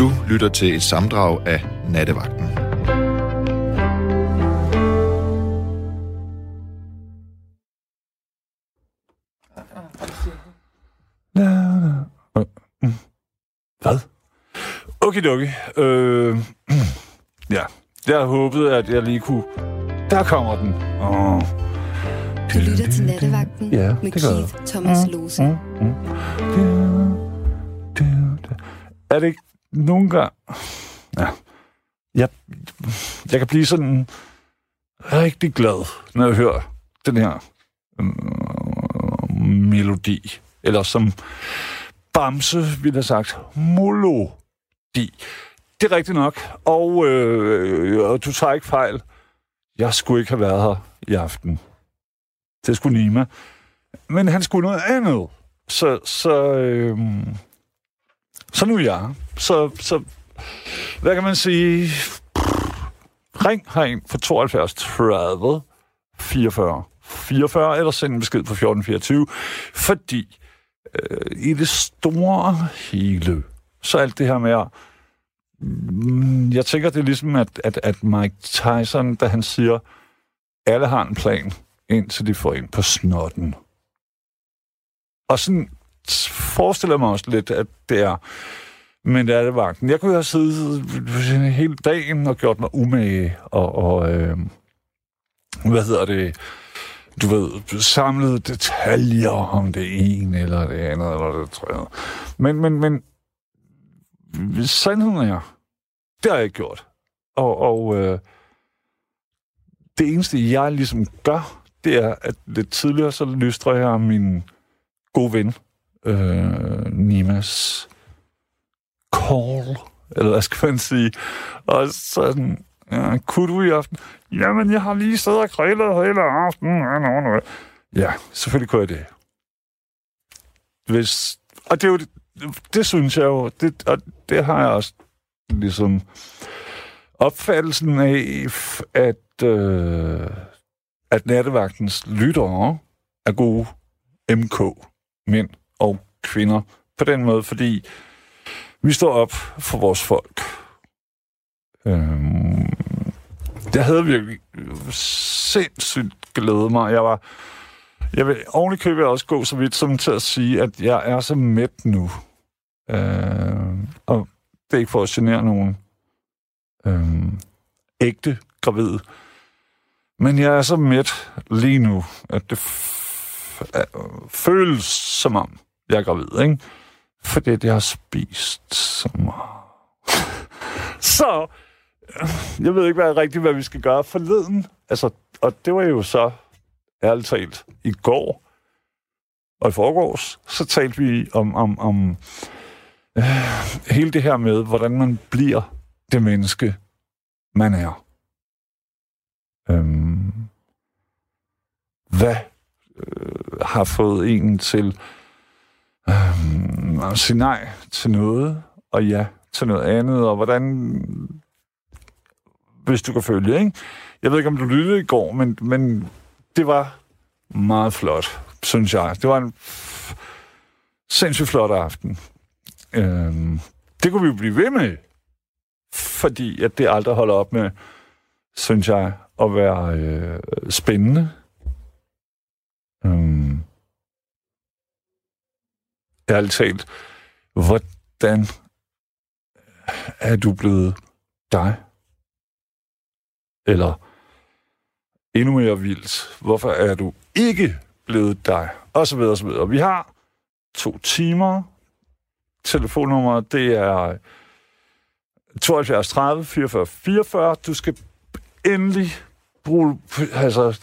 Du lytter til et samdrag af Nattevagten. Hvad? Okay, okay. Øh, ja, jeg håbede, at jeg lige kunne... Der kommer den. Oh. Du lytter til Nattevagten Ja, med. Keith Thomas Lose. Er det ikke nogle gange... Ja. Jeg, jeg kan blive sådan rigtig glad, når jeg hører den her øh, melodi. Eller som Bamse ville have sagt, molodi. Det er rigtigt nok. Og, øh, du tager ikke fejl. Jeg skulle ikke have været her i aften. Det skulle Nima. Men han skulle noget andet. Så, så, øh, så nu er jeg. Så, så, hvad kan man sige? Ring herind for 72 30 44 44, eller send en besked på 1424, fordi øh, i det store hele, så alt det her med at mm, jeg tænker, det er ligesom, at, at, at Mike Tyson, da han siger, alle har en plan, indtil de får en på snotten. Og sådan forestiller mig også lidt, at det er men det er det vagten. Jeg kunne have siddet hele dagen og gjort mig umage og, og øh, hvad hedder det, du ved, samlet detaljer om det ene eller det andet eller det tredje. Men, men, men sandheden er, det har jeg ikke gjort. Og, og øh, det eneste, jeg ligesom gør, det er, at lidt tidligere, så lystrer jeg min gode ven, øh, Nimas call, eller hvad skal man sige. Og sådan, ja, kunne du i aften? Jamen, jeg har lige siddet og grillet hele aftenen. Ja, selvfølgelig kunne jeg det. Hvis, og det er jo det, det synes jeg jo, det, og det har jeg også ligesom opfattelsen af, at, øh, at nattevagtens lyttere er gode MK, mænd og kvinder, på den måde, fordi vi står op for vores folk. Øhm, det havde virkelig sindssygt glædet mig. Jeg var jeg vil oven i købet også gå så vidt som til at sige, at jeg er så mæt nu. Øh, og det er ikke for at genere nogen øh, ægte gravid. Men jeg er så mæt lige nu, at det f- er- føles som om, jeg er gravid, ikke? Fordi jeg har spist så meget. så, øh, jeg ved ikke hvad rigtigt, hvad vi skal gøre forleden. Altså, og det var jo så, ærligt talt, i går og i forgårs, så talte vi om, om, om øh, hele det her med, hvordan man bliver det menneske, man er. Øhm, hvad øh, har fået en til øh, at sige nej til noget, og ja til noget andet, og hvordan, hvis du kan følge, ikke? Jeg ved ikke, om du lyttede i går, men, men det var meget flot, synes jeg. Det var en sindssygt flot aften. Øh, det kunne vi jo blive ved med, fordi at det aldrig holder op med, synes jeg, at være øh, spændende. Øh, ærligt talt, hvordan er du blevet dig? Eller endnu mere vildt, hvorfor er du ikke blevet dig? Og så videre, og så videre. Vi har to timer. Telefonnummer, det er 72 30 44 44. Du skal endelig bruge, altså,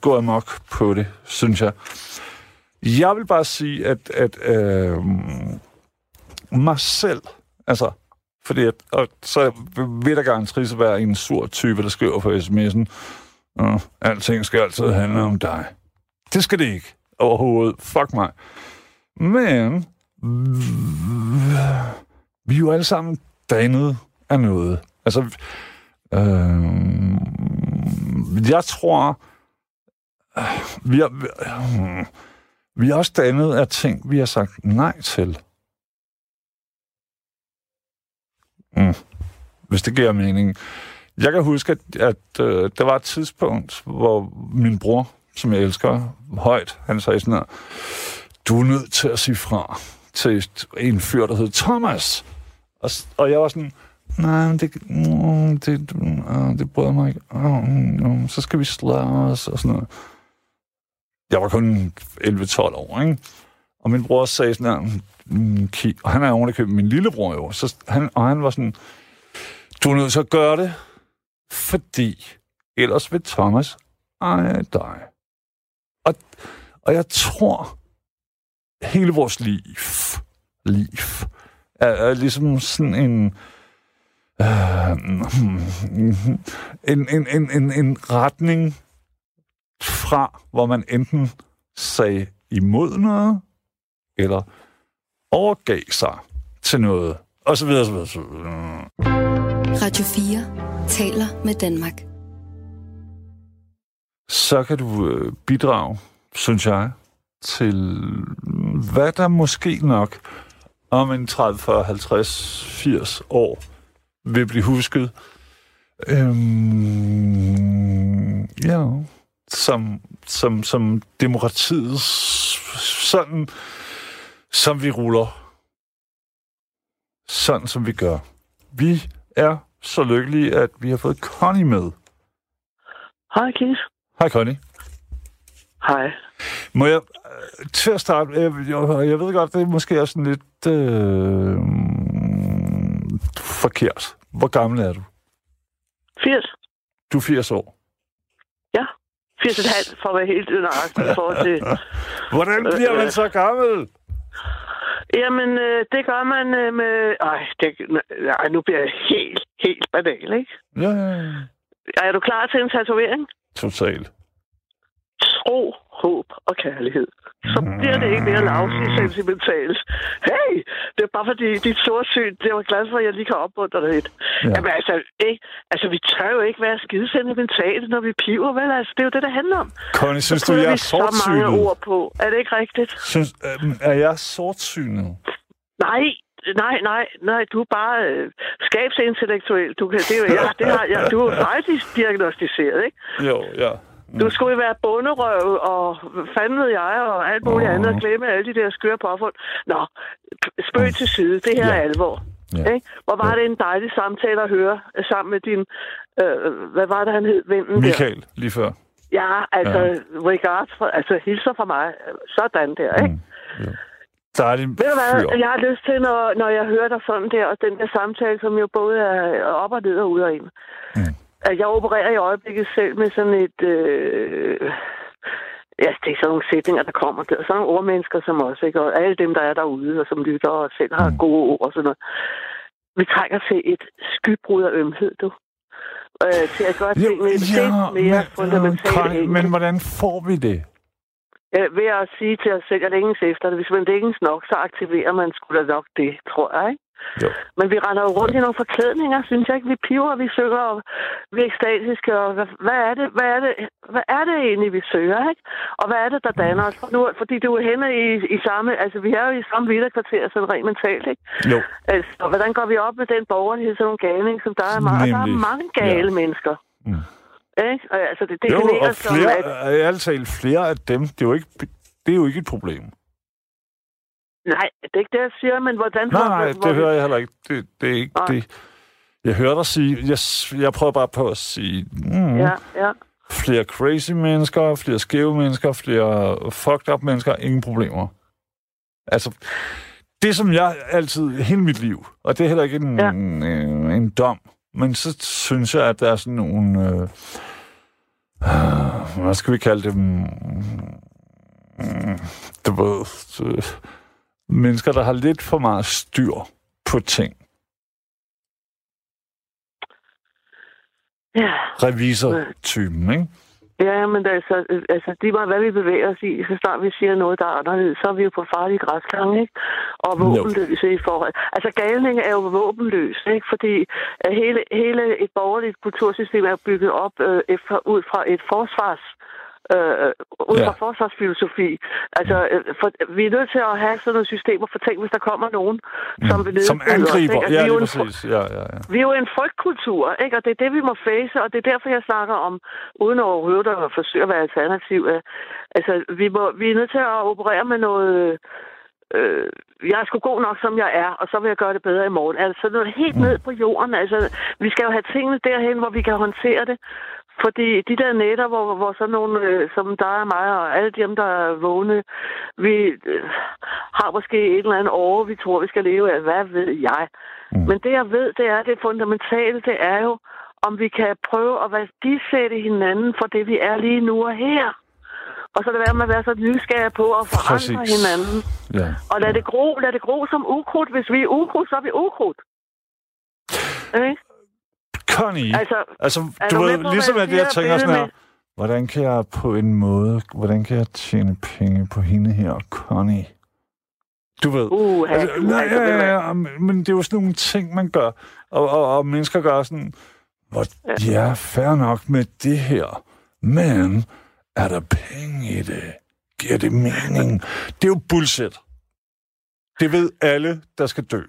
gå amok på det, synes jeg. Jeg vil bare sige, at, at øh, mig selv, altså, fordi at, og så vil der garanteret være en sur type, der skriver på sms'en, uh, alting skal altid handle om dig. Det skal det ikke overhovedet. Fuck mig. Men vi er jo alle sammen dannet af noget. Altså, øh, jeg tror, vi er, øh, vi er også dannet af ting, vi har sagt nej til. Mm. Hvis det giver mening. Jeg kan huske, at, at øh, der var et tidspunkt, hvor min bror, som jeg elsker højt, han sagde sådan her, du er nødt til at sige fra til en fyr, der hed Thomas. Og, og jeg var sådan, nej, men det, mm, det, uh, det bryder mig ikke. Ah, mm, mm, så skal vi slås og sådan noget. Jeg var kun 11-12 år, ikke? Og min bror sagde sådan her, mm, og han er ovenikøbet min lillebror jo, så han, og han var sådan, du er nødt til at gøre det, fordi ellers vil Thomas eje dig. Og, og jeg tror, hele vores liv, liv, er, er ligesom sådan en, øh, hmm, hmm, hmm, en, en, en, en, en retning fra, hvor man enten sagde imod noget, eller overgav sig til noget, og så videre, så videre. Så videre. Radio 4 taler med Danmark. Så kan du øh, bidrage, synes jeg, til hvad der måske nok om en 30, 40, 50, 80 år vil blive husket. Øhm, ja, som, som, som demokratiet, sådan som vi ruller. Sådan som vi gør. Vi er så lykkelige, at vi har fået Connie med. Hej, Keith. Hej, Connie. Hej. Må jeg øh, til at starte, jeg, jeg, jeg ved godt, det er måske også sådan lidt øh, forkert. Hvor gammel er du? 80. Du er 80 år. Ja. 80,5 for at være helt nøjagtig i forhold til... Hvordan bliver man så gammel? Jamen, øh, det gør man øh, med... Ej, det, ej, nu bliver jeg helt, helt banal, ikke? Ja, ja, ja. Er du klar til en tatovering? Totalt. Tro, håb og kærlighed. Så bliver det ikke mere lavsigt sentimentalt. Hey, det er bare fordi, dit sortsyn, det var glad for, at jeg lige kan opmuntre dig lidt. Ja. Ja. Jamen altså, ikke, altså, vi tør jo ikke være skide sentimentale, når vi piver, vel? Altså, det er jo det, det handler om. Connie, synes du, jeg er vi så mange sortsynet? ord på. Er det ikke rigtigt? Synes, øh, er jeg sortsynet? Nej, nej, nej, nej, du er bare øh, skabsintellektuel. Du, kan, det, er jo, ja, det har, ja, du er jo faktisk diagnostiseret, ikke? Jo, ja. Du skulle være bunderøv og ved jeg, og alt muligt Åh. andet, og glemme alle de der skøre påfund. Nå, spøg til side, det her Ja. er alvor. Ja. Ikke? Hvor var det en dejlig samtale at høre sammen med din, øh, hvad var det, han hed, der? Michael, lige før. Ja, altså, Ja. ja. regards, for, altså hilser fra mig. Sådan der, ikke? Mm. Dejlig Ved du hvad, fyr. jeg har lyst til, når, når jeg hører dig sådan der, og den der samtale, som jo både er op og ned og ud af en. Mm. At jeg opererer i øjeblikket selv med sådan et... Øh, ja, det er sådan nogle sætninger, der kommer der. Sådan nogle ordmennesker som os, ikke? Og alle dem, der er derude, og som lytter og selv har Mm. gode ord og sådan noget. Vi trænger til et skybrud af ømhed, du. Øh, til at gøre tingene lidt mere fundamentalt. Connie, enkelt. men hvordan får vi det? Øh, ved at sige til os selv, at længes efter det. Hvis man længes nok, så aktiverer man sgu da nok det, tror jeg, ikke? Jo. Men vi render jo rundt i nogle forklædninger, synes jeg ikke. Vi piver, vi synger, og vi er ekstatiske, og hvad, er det, hvad, er det, hvad er det egentlig, vi søger, ikke? Og hvad er det, der danner os? For nu, fordi du er henne i, i samme, altså vi er jo i samme vilderkvarter, sådan rent mentalt, ikke? Jo, Altså, og hvordan går vi op med den borgerlighed, sådan nogle galning, som der er meget? Der er Nemlig. mange gale Ja. mennesker. Mm. Ikke? Og, altså, det jo definerer og som, flere, at at... ærligt talt, flere af dem, det er jo ikke, det er jo ikke et problem. Nej, det er ikke det, jeg siger, men hvordan... Nej, nej, det hører jeg heller ikke. Det, det er ikke Nej. det. Jeg hører dig sige, jeg, jeg prøver bare på at sige, mm, Ja, ja. flere crazy mennesker, flere skæve mennesker, flere fucked up mennesker, ingen problemer. Altså, det som jeg altid, hele mit liv, og det er heller ikke en, ja. Ja. en, en dom, men så synes jeg, at der er sådan nogle, øh, øh, hvad skal vi kalde dem, mm, du ved, øh, mennesker, der har lidt for meget styr på ting. Ja, Revisor-typen, ikke? ja men altså, altså lige meget hvad vi bevæger os i, så snart vi siger noget, der er anderledes, så er vi jo på farlige græsklang, ikke? Og våbenløse i forhold. Altså galning er jo våbenløs, ikke? Fordi øh, hele, hele et borgerligt kultursystem er bygget op øh, efter, ud fra et forsvars øh, ud fra Ja. forsvarsfilosofi. Altså, øh, for, vi er nødt til at have sådan nogle systemer for ting, hvis der kommer nogen, som vil Mm. Som nedbryde os, angriber. ikke? Altså, Ja, vi er præcis. Ja, ja, ja. vi er jo en frygtkultur, ikke? og det er det, vi må face, og det er derfor, jeg snakker om, uden overhovedet at forsøge at være alternativ. øh, Altså, vi, må, vi er nødt til at operere med noget... Øh, jeg er sgu god nok, som jeg er, og så vil jeg gøre det bedre i morgen. Altså, noget helt ned på jorden. Altså, vi skal jo have tingene derhen, hvor vi kan håndtere det. Fordi de der netter, hvor, hvor sådan nogle, øh, som der er mig, og alle dem, der er vågne, vi øh, har måske et eller andet år, vi tror, vi skal leve af. Hvad ved jeg? Mm. Men det, jeg ved, det er, det fundamentale, det er jo, om vi kan prøve at værdisætte hinanden for det, vi er lige nu og her. Og så lade være med at være så nysgerrige på at forandre Præcis. hinanden. ja. Og lad det gro, lad det gro som ukrudt. Hvis vi er ukrudt, så er vi ukrudt. Ikke? Connie, Altså, altså, du ved, på, ligesom at jeg tænker sådan her, hvordan kan jeg på en måde, hvordan kan jeg tjene penge på hende her, Connie? Du ved, Uh, altså, nej, altså, ja, ja, ja, men men det er jo sådan nogle ting, man gør, og, og, og mennesker gør sådan, hvor, ja, fair nok med det her, men er der penge i det? Giver det mening? Det er jo bullshit. Det ved alle, der skal dø.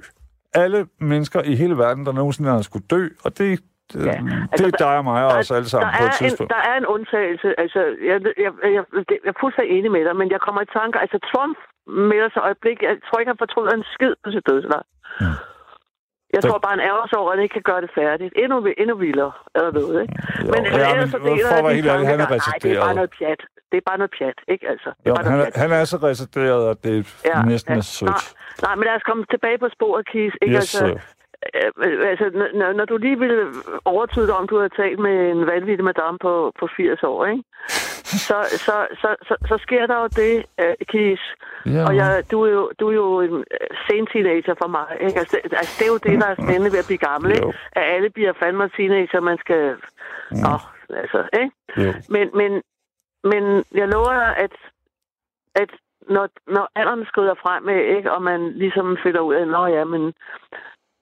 Alle mennesker i hele verden, der nogensinde har skulle dø, og det, ja, det altså, er dig og mig og os alle sammen der på et er tidspunkt. En, der er en undtagelse. Altså, jeg, jeg, jeg, det- jeg er fuldstændig enig med dig, men jeg kommer i tanke. Altså, Trump melder sig øjeblik. Jeg tror ikke, han fortryder en skid på sit dødsleje. Jeg Så- tror bare, en ærgelse over, at han ikke kan gøre det færdigt. Endnu, endnu vildere, eller noget, ikke? Jo, men, ja, ellers men så for at jeg være helt ærlig, han er. Nej, det er bare resideret. noget pjat. Det er bare noget pjat, ikke altså? Det er Jo, han, er, han er så resideret, at det ja, næsten er sødt. Nej, nej, men lad os komme tilbage på sporet, Kis. Ikke? Yes, altså, altså, n- når, når du lige ville overtyde dig om, du havde talt med en vanvittig madame på, på 80 år, ikke? Så, så, så, så, så sker der jo det, uh, Kis. Ja. Og jeg, du, er jo, du er jo en øh, sen teenager for mig. Ikke? Altså, det, altså, det er jo det, der er spændende ved at blive gammel. Ikke? At alle bliver fandme teenager, man skal... Nå, altså, ikke? Jo. Men, men, men jeg lover dig, at, at når, når alderen skrider frem, ikke, og man ligesom finder ud af, nå ja, men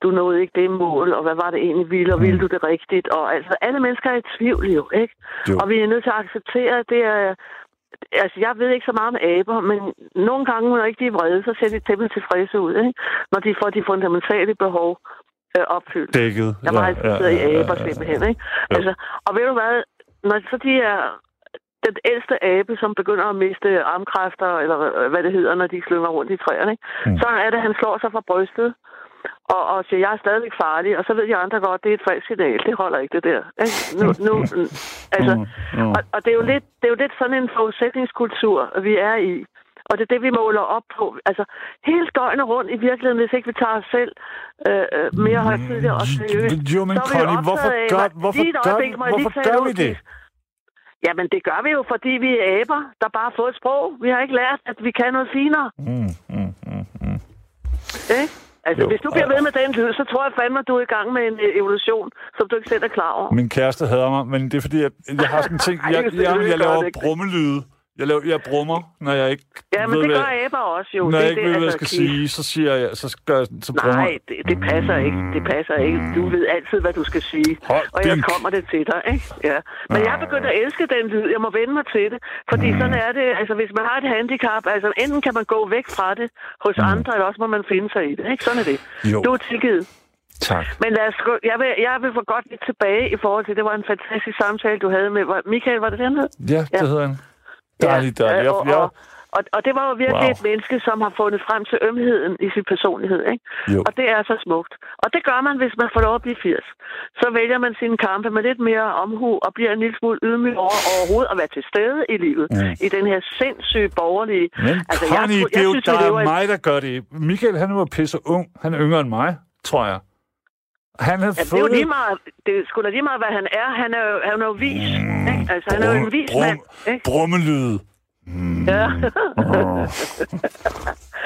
du nåede ikke det mål, og hvad var det egentlig ville, og ville du det rigtigt? Og altså, alle mennesker er i tvivl jo, ikke? Jo. Og vi er nødt til at acceptere, at det er... Altså, jeg ved ikke så meget om aber, men nogle gange, når ikke de er vrede, så ser de temmelig tilfredse ud, ikke? Når de får de fundamentale behov øh, opfyldt. Dækket. Jeg er meget interesseret i aber simpelthen, ikke? Jo. Altså, og ved du hvad, når så de er den ældste abe, som begynder at miste armkræfter, eller hvad det hedder, når de slynger rundt i træerne, ikke? Mm. så er det, at han slår sig fra brystet, og, og siger, jeg er stadigvæk farlig, og så ved de andre godt, det er et falsk signal, det holder ikke det der. Ikke? Nu, nu, altså, Mm, mm. og, og det, er jo lidt, det er jo lidt sådan en forudsætningskultur, vi er i. Og det er det, vi måler op på. Altså, hele døgnet rundt i virkeligheden, hvis ikke vi tager os selv øh, øh, mere højtidligt og seriøst. Jo, men så er vi jo Connie, hvorfor optaget af- gør, hvorfor gør, øjeblik, hvorfor gør vi det? Jamen, det gør vi jo, fordi vi er aber, der bare har fået et sprog. Vi har ikke lært, at vi kan noget finere. Mm, mm, mm, mm. Ikke? Altså, Jo, hvis du bliver ved med den lyd, så tror jeg fandme, at du er i gang med en øh, evolution, som du ikke selv er klar over. Min kæreste hader mig, men det er fordi, at jeg har sådan en ting... Jeg, jeg, jeg godt, laver brummelyde. Jeg, laver, jeg brummer, når jeg ikke Ja, men ved, det gør aber også jo. når det, jeg ikke det, ved, hvad jeg altså, skal sige, så siger jeg, så, gør, jeg- så brummer Nej, det, det passer ikke. Det passer ikke. Du ved altid, hvad du skal sige. Hold og jeg kommer det til dig, ikke? Ja. Men jeg er begyndt at elske den lyd. Jeg må vende mig til det. Fordi Mm. sådan er det. Altså, hvis man har et handicap, altså enten kan man gå væk fra det hos andre, eller også må man finde sig i det. Ikke? Sådan er det. Mm. Jo. Du er tilgivet. Tak. Men lad os, jeg, vil, jeg vil få godt lidt tilbage i forhold til, det var en fantastisk samtale, du havde med... Michael, var det den hed? Ja, det Ja. hedder han. Dejligt, dejligt. Jeg, og, jeg, og, og, det var jo virkelig Wow. et menneske, som har fundet frem til ømheden i sin personlighed. Ikke? Jo. Og det er så smukt. Og det gør man, hvis man får lov at blive 80. Så vælger man sine kampe med lidt mere omhu og bliver en lille smule ydmyg over overhovedet at være til stede i livet. Mm. I den her sindssyge borgerlige... men Altså, jeg Connie, det er jeg jo synes, vi der lever er i- mig, der gør det. Michael, han var pisse ung. Han er yngre end mig, tror jeg. Han havde Ja, det er jo fået... lige meget, det er sgu da lige meget, hvad han er. Han er jo, han er jo vis. Ikke? Altså, han er jo en vis brum, mand. Ikke? Brummelyde. Ja.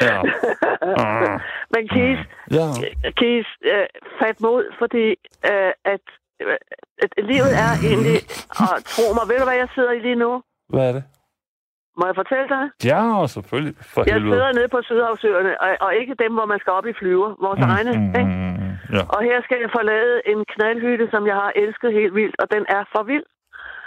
Ja. Ah. Men Keith, ja. Keith, øh, fat mod, fordi øh, at, øh, at livet er egentlig, og tro mig, ved du hvad jeg sidder i lige nu? Hvad er det? Må jeg fortælle dig? Ja, selvfølgelig. For Jeg helvede. sidder nede på Sydhavsøerne, og, og ikke dem, hvor man skal op i flyver, vores mm, egne. Mm, Ikke? mm, mm, ja. Og her skal jeg forlade en knaldhytte, som jeg har elsket helt vildt, og den er for vild.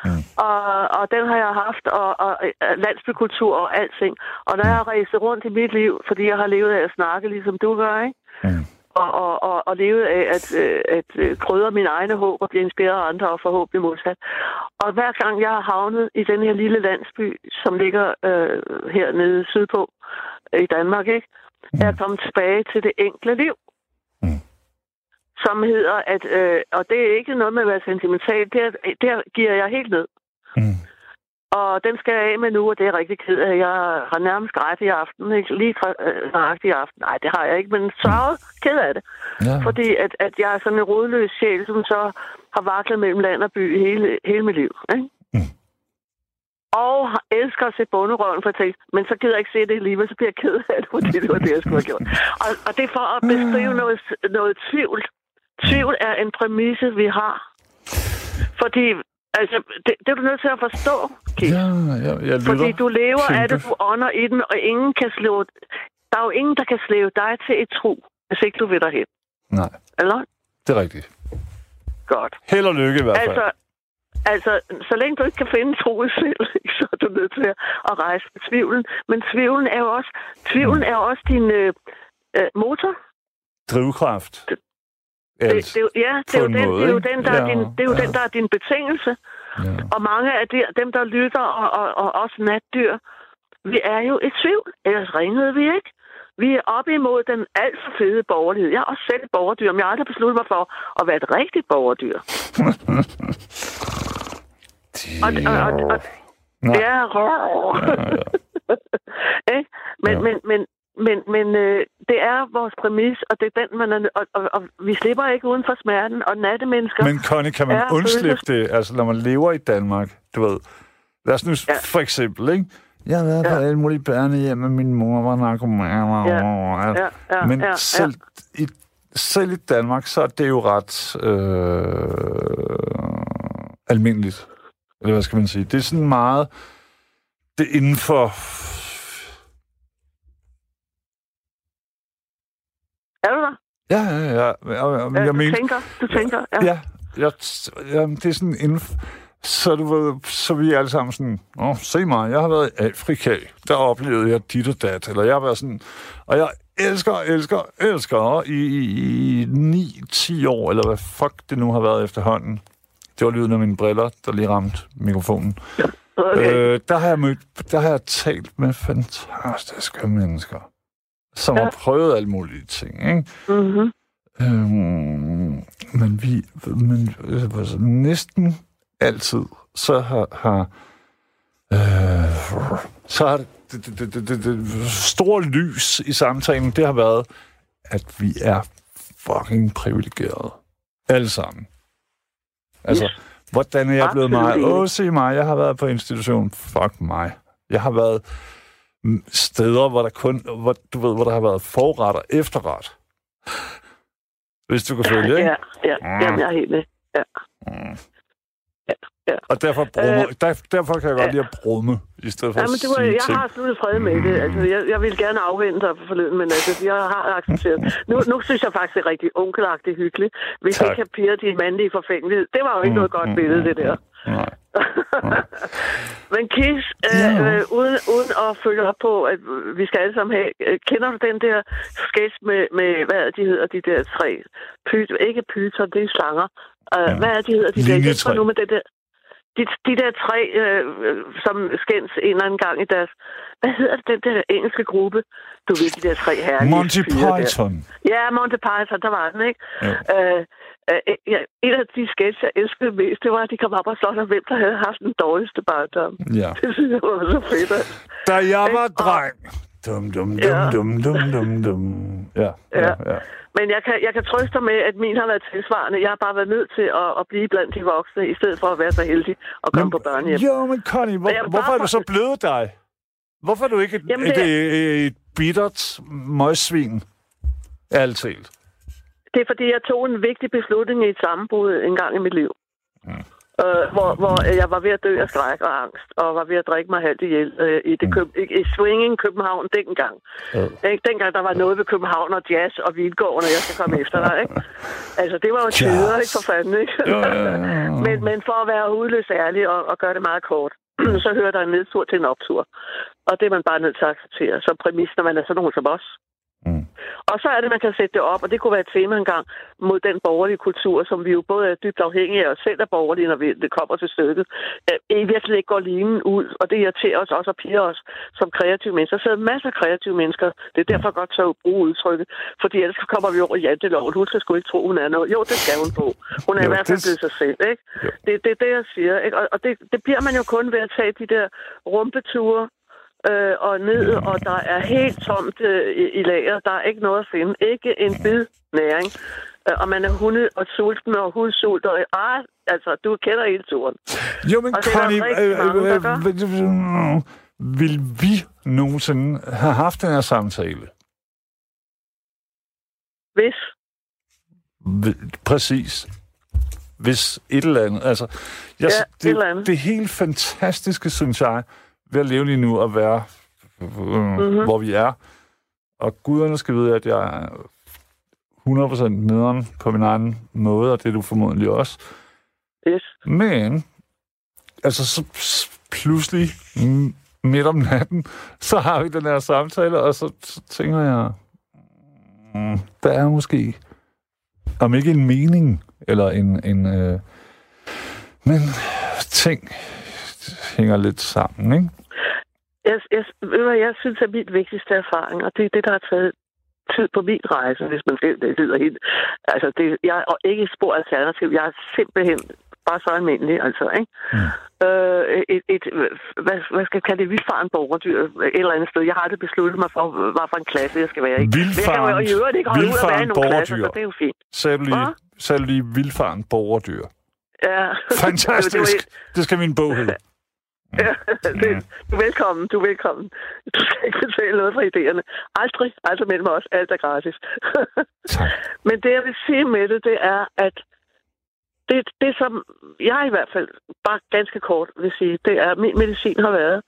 Mm. Og, og den har jeg haft, og, og, og landsbykultur og alting. Og når jeg har rejst rundt i mit liv, fordi jeg har levet af at snakke, ligesom du gør, ikke? Mm. Og, og, og, og levet af at, øh, at øh, krydre mine egne håb og blive inspireret af andre og forhåbentlig modsat. Og hver gang jeg har havnet i den her lille landsby, som ligger øh, hernede sydpå øh, i Danmark, ikke? er jeg kommet tilbage til det enkle liv. Mm. Som hedder, at, øh, og det er ikke noget med at være sentimental, det, er, det giver jeg helt ned. Mm. Og den skal jeg af med nu, og det er jeg rigtig ked af. Jeg har nærmest grædt i aften, ikke? lige øh, nøjagtigt i aften. Nej, det har jeg ikke, men så ked af det. Ja. Fordi at, at jeg er sådan en rodløs sjæl, som så har vaklet mellem land og by hele, hele mit liv. Ikke? Mm. Og elsker at se bunderøven for tænke, men så gider jeg ikke se det alligevel, så bliver jeg ked af det, fordi det var det, jeg skulle have gjort. Og, og det er for at beskrive noget, noget tvivl. Tvivl er en præmisse, vi har. Fordi, altså, det, det er du nødt til at forstå, Kim. Ja, ja, jeg lytter. Fordi du lever af det, du ånder i den, og ingen kan slå... Der er jo ingen, der kan slæve dig til et tro, hvis ikke du vil derhen. Nej, Eller? det er rigtigt. Godt. Held og lykke i hvert fald. Altså, altså, så længe du ikke kan finde tro i selv, så er du nødt til at, rejse med tvivlen. Men tvivlen er jo også, tvivlen er jo også din øh, øh, motor. Drivkraft. Det-. Det, er ja, det er, jo en den, måde, det er jo ikke? den, der er din, det er jo ja. den, der er din betingelse. Ja. Og mange af de, dem, der lytter, og, og, og også natdyr, vi er jo i tvivl. Ellers ringede vi ikke. Vi er op imod den alt for fede borgerlighed. Jeg er også selv borgerdyr, men jeg har aldrig besluttet mig for at være et rigtigt borgerdyr. Og, og, og, og, Nej. Ja, men, Ja. men, men, men, men øh, det er vores præmis, og det er den, man er, og, og, og vi slipper ikke uden for smerten, og nattemennesker... Men Connie, kan man Ja, undslippe det? Altså, når man lever i Danmark, du ved. Lad os nu Ja. for eksempel, ikke? Jeg har været på alle mulige børnehjem, med min mor var narkoman. Ja, ja, ja, Men ja, selv, I, selv i Danmark, så er det jo ret øh, almindeligt. Eller hvad skal man sige? Det er sådan meget... Det er inden for... Er du der? Ja, ja, ja. Jeg, jeg, jeg du mener, tænker, du tænker, ja. Ja, jeg, jamen, det er sådan inden så du ved, så vi er alle sammen sådan, åh, se mig, jeg har været i Afrika, der oplevede jeg dit og dat, eller jeg har været sådan, og jeg elsker, elsker, elsker i, i, i 9-10 år, eller hvad fuck det nu har været efterhånden. Det var lyden af mine briller, der lige ramte mikrofonen. Okay. Øh, der har jeg mødt, der har jeg talt med fantastiske mennesker, som Ja. har prøvet alle mulige ting, ikke? Mm-hmm. Øhm, men vi, men altså, næsten altid, så har, har øh, så har det, det, det, det, det, store lys i samtalen, det har været, at vi er fucking privilegerede. Alle sammen. Altså, Yes. hvordan er jeg blevet mig? Åh, se mig, jeg har været på institution. Fuck mig. Jeg har været steder, hvor der kun, hvor, du ved, hvor der har været forret og efterret. Hvis du kan følge, ikke? Ja, ja, jamen, jeg er helt med. Ja. Og derfor, brummer, Øh, der, derfor kan jeg godt ja. lide at brumme, i stedet for Ja, men at det var, sige jeg ting. har sluttet fred med det. Altså, jeg, jeg ville gerne afvente dig for forleden, men altså, jeg har accepteret. Nu, nu synes jeg faktisk, det er rigtig onkelagtigt hyggeligt. Hvis Tak. ikke kan pire din mandlige forfængelighed. Det var jo ikke Mm, noget godt mm, billede, mm, det der. Nej. Men Kis, øh, Ja. øh, uden, uden at følge op på, at vi skal alle sammen have... Øh, kender du den der sketch med, med hvad de hedder, de der tre? Pyt, ikke pyter, det er slanger. Øh, Ja. Hvad er de hedder, de der? Linjetræ. Hjælp mig nu med det der. De, de der tre, øh, som skændes en eller anden gang i deres... Hvad hedder det, den der engelske gruppe? Du ved, de der tre herlige Monty fyre der. Python. Ja, Monty Python, der var den, ikke? Ja. Øh, øh, en af de sketches, jeg elskede mest, det var, at de kom op og slog sig, hvem der havde haft den dårligste barndom. Ja. Det synes jeg var så fedt. Da jeg var? Og- dreng. Dum, dum, dum, Ja. dum, dum, dum, dum. Ja, ja, Ja. Men jeg kan, jeg kan trøste dig med, at min har været tilsvarende. Jeg har bare været nødt til at, at blive blandt de voksne, i stedet for at være så heldig at komme på børnehjem. Jo, men Connie, hvor, Men hvorfor er du så blevet dig? Hvorfor er du ikke Jamen, et, det et, et bittert møgsvin? Ærligt talt. Det er fordi, jeg tog en vigtig beslutning i et sammenbrud en gang i mit liv. Mm. øh, hvor, hvor jeg var ved at dø af skræk og angst, og var ved at drikke mig halvt ihjel øh, i, det køb, i, i Swinging København dengang. Ja. Ikke? Dengang der var noget ved København og jazz og Vildgården, og jeg skal komme efter dig. Ikke? Altså, det var jo tider, ikke for fanden, ikke? Men, men for at være hudløs ærlig og, og gøre det meget kort, så hører der en nedtur til en optur. Og det er man bare nødt til at acceptere som præmis, når man er sådan nogen som os. Og så er det, man kan sætte det op, og det kunne være et tema engang mod den borgerlige kultur, som vi jo både er dybt afhængige af os selv af borgerlige, når vi, det kommer til stykket. Øh, I virkelig ikke går lignende ud, og det irriterer os også og piger os som kreative mennesker. Der sidder masser af kreative mennesker. Det er derfor godt så at bruge udtrykket, fordi ellers så kommer vi over i janteloven. Hun skal sgu ikke tro, hun er noget. Jo, det skal hun på. Hun er Jo, i hvert fald det- blevet sig selv, ikke? Jo. Det, det er det, jeg siger, ikke? Og, og det, det bliver man jo kun ved at tage de der rumpeture øh, og ned, og der er helt tomt øh, i, i lager. Der er ikke noget at finde. Ikke en bid næring. Øh, og man er hunde og sulten og hudsult. Og, ah, altså, du kender hele turen. Jo, men Og Connie, øh, øh, øh, øh, vil vi nogensinde have haft den her samtale? Hvis. Præcis. Hvis et eller andet. Altså, jeg, Ja, det, et eller andet. det helt fantastiske, synes jeg, ved at leve lige nu og være, Mhm. hvor vi er. Og guderne skal vide, at jeg er 100% nederen på min egen måde, og det er du formodentlig også. Hvis. Men, altså så pludselig midt om natten, så har vi den her samtale, og så, så tænker jeg, mm, der er måske, om ikke en mening, eller en, en øh, men ting hænger lidt sammen, ikke? Jeg, jeg, jeg synes, at min vigtigste erfaring, og det er det, der har taget tid på min rejse, hvis man vil, det lyder helt... Altså, det, jeg er ikke spor alternativ. Jeg er simpelthen bare så almindelig, altså, ikke? Mm. Øh, et, et, hvad, hvad skal jeg kalde det, vildfaren borgerdyr et eller andet sted. Jeg har aldrig besluttet mig for, hvad for en klasse jeg skal være i. Men jeg kan jo i øvrigt ikke holde ud at være i nogle klasser, så det er jo fint. Sagde du lige, sagde du lige vildfaren borgerdyr. Ja. Fantastisk! Det skal min bog hedde. Ja, det, du er velkommen, du er velkommen. Du skal ikke betale noget for idéerne. Aldrig, aldrig mellem os. Alt er gratis. Tak. Men det, jeg vil sige med det, det er, at det, det som jeg i hvert fald bare ganske kort vil sige, det er, at min medicin har været,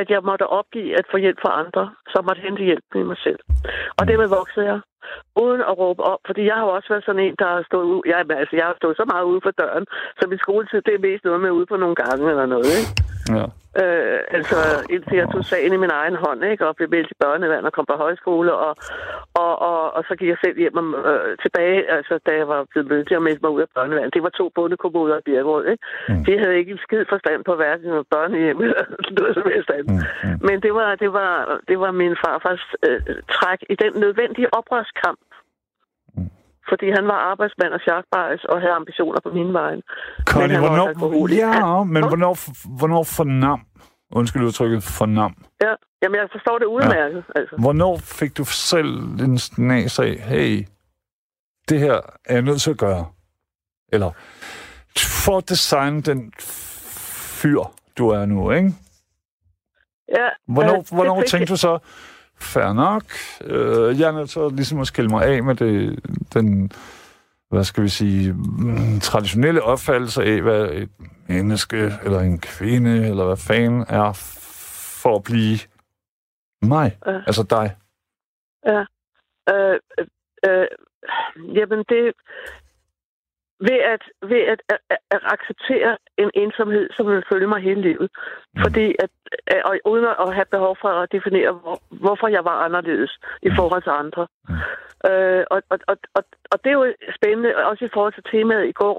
at jeg måtte opgive at få hjælp fra andre, så måtte hente hjælp i mig selv. Og det med voksede jeg, uden at råbe op, fordi jeg har jo også været sådan en, der har stået ud, jeg, altså, jeg har stået så meget ude for døren, så min skoletid, det er mest noget med ude på nogle gange eller noget, ikke? Ja. Øh, altså, indtil jeg tog sagen i min egen hånd, ikke? Og blev meldt i børnevand og kom på højskole, og, og, og, og så gik jeg selv hjem og, øh, tilbage, altså, da jeg var blevet mødt til at melde mig ud af børnevand. Det var to bondekommoder i Birkerød, ikke? Mm. De havde ikke en skid forstand på hverken børnehjem eller noget som helst andet. Mm, mm. Men det var, det var, det var min farfars øh, træk i den nødvendige oprørskamp. Fordi han var arbejdsmand og sharkbajs og havde ambitioner på min vej. Connie, han var også hvornår, alkoholiker. ja, men Nå? hvornår, hvornår fornam, undskyld udtrykket, fornam, Ja, jamen jeg forstår det udmærket, ja. altså. hvornår fik du selv en snas af, hey, det her er jeg nødt til at gøre? Eller, for at designe den fyr, du er nu, ikke? Ja, Hvornår, øh, hvornår tænkte du så, fair nok, øh, jeg er nødt til at, ligesom at skille mig af med det, den, hvad skal vi sige, mm, traditionelle opfattelse af, hvad et menneske, eller en kvinde, eller hvad fanden er, for at blive mig, Ja. altså dig. Ja. Øh, øh, øh, jamen, det... Ved at, ved at, at, at, acceptere en ensomhed, som vil følge mig hele livet. Fordi at, og uden at have behov for at definere, hvor, hvorfor jeg var anderledes i forhold til andre. Øh, og, og, og, og, og det er jo spændende, også i forhold til temaet i går,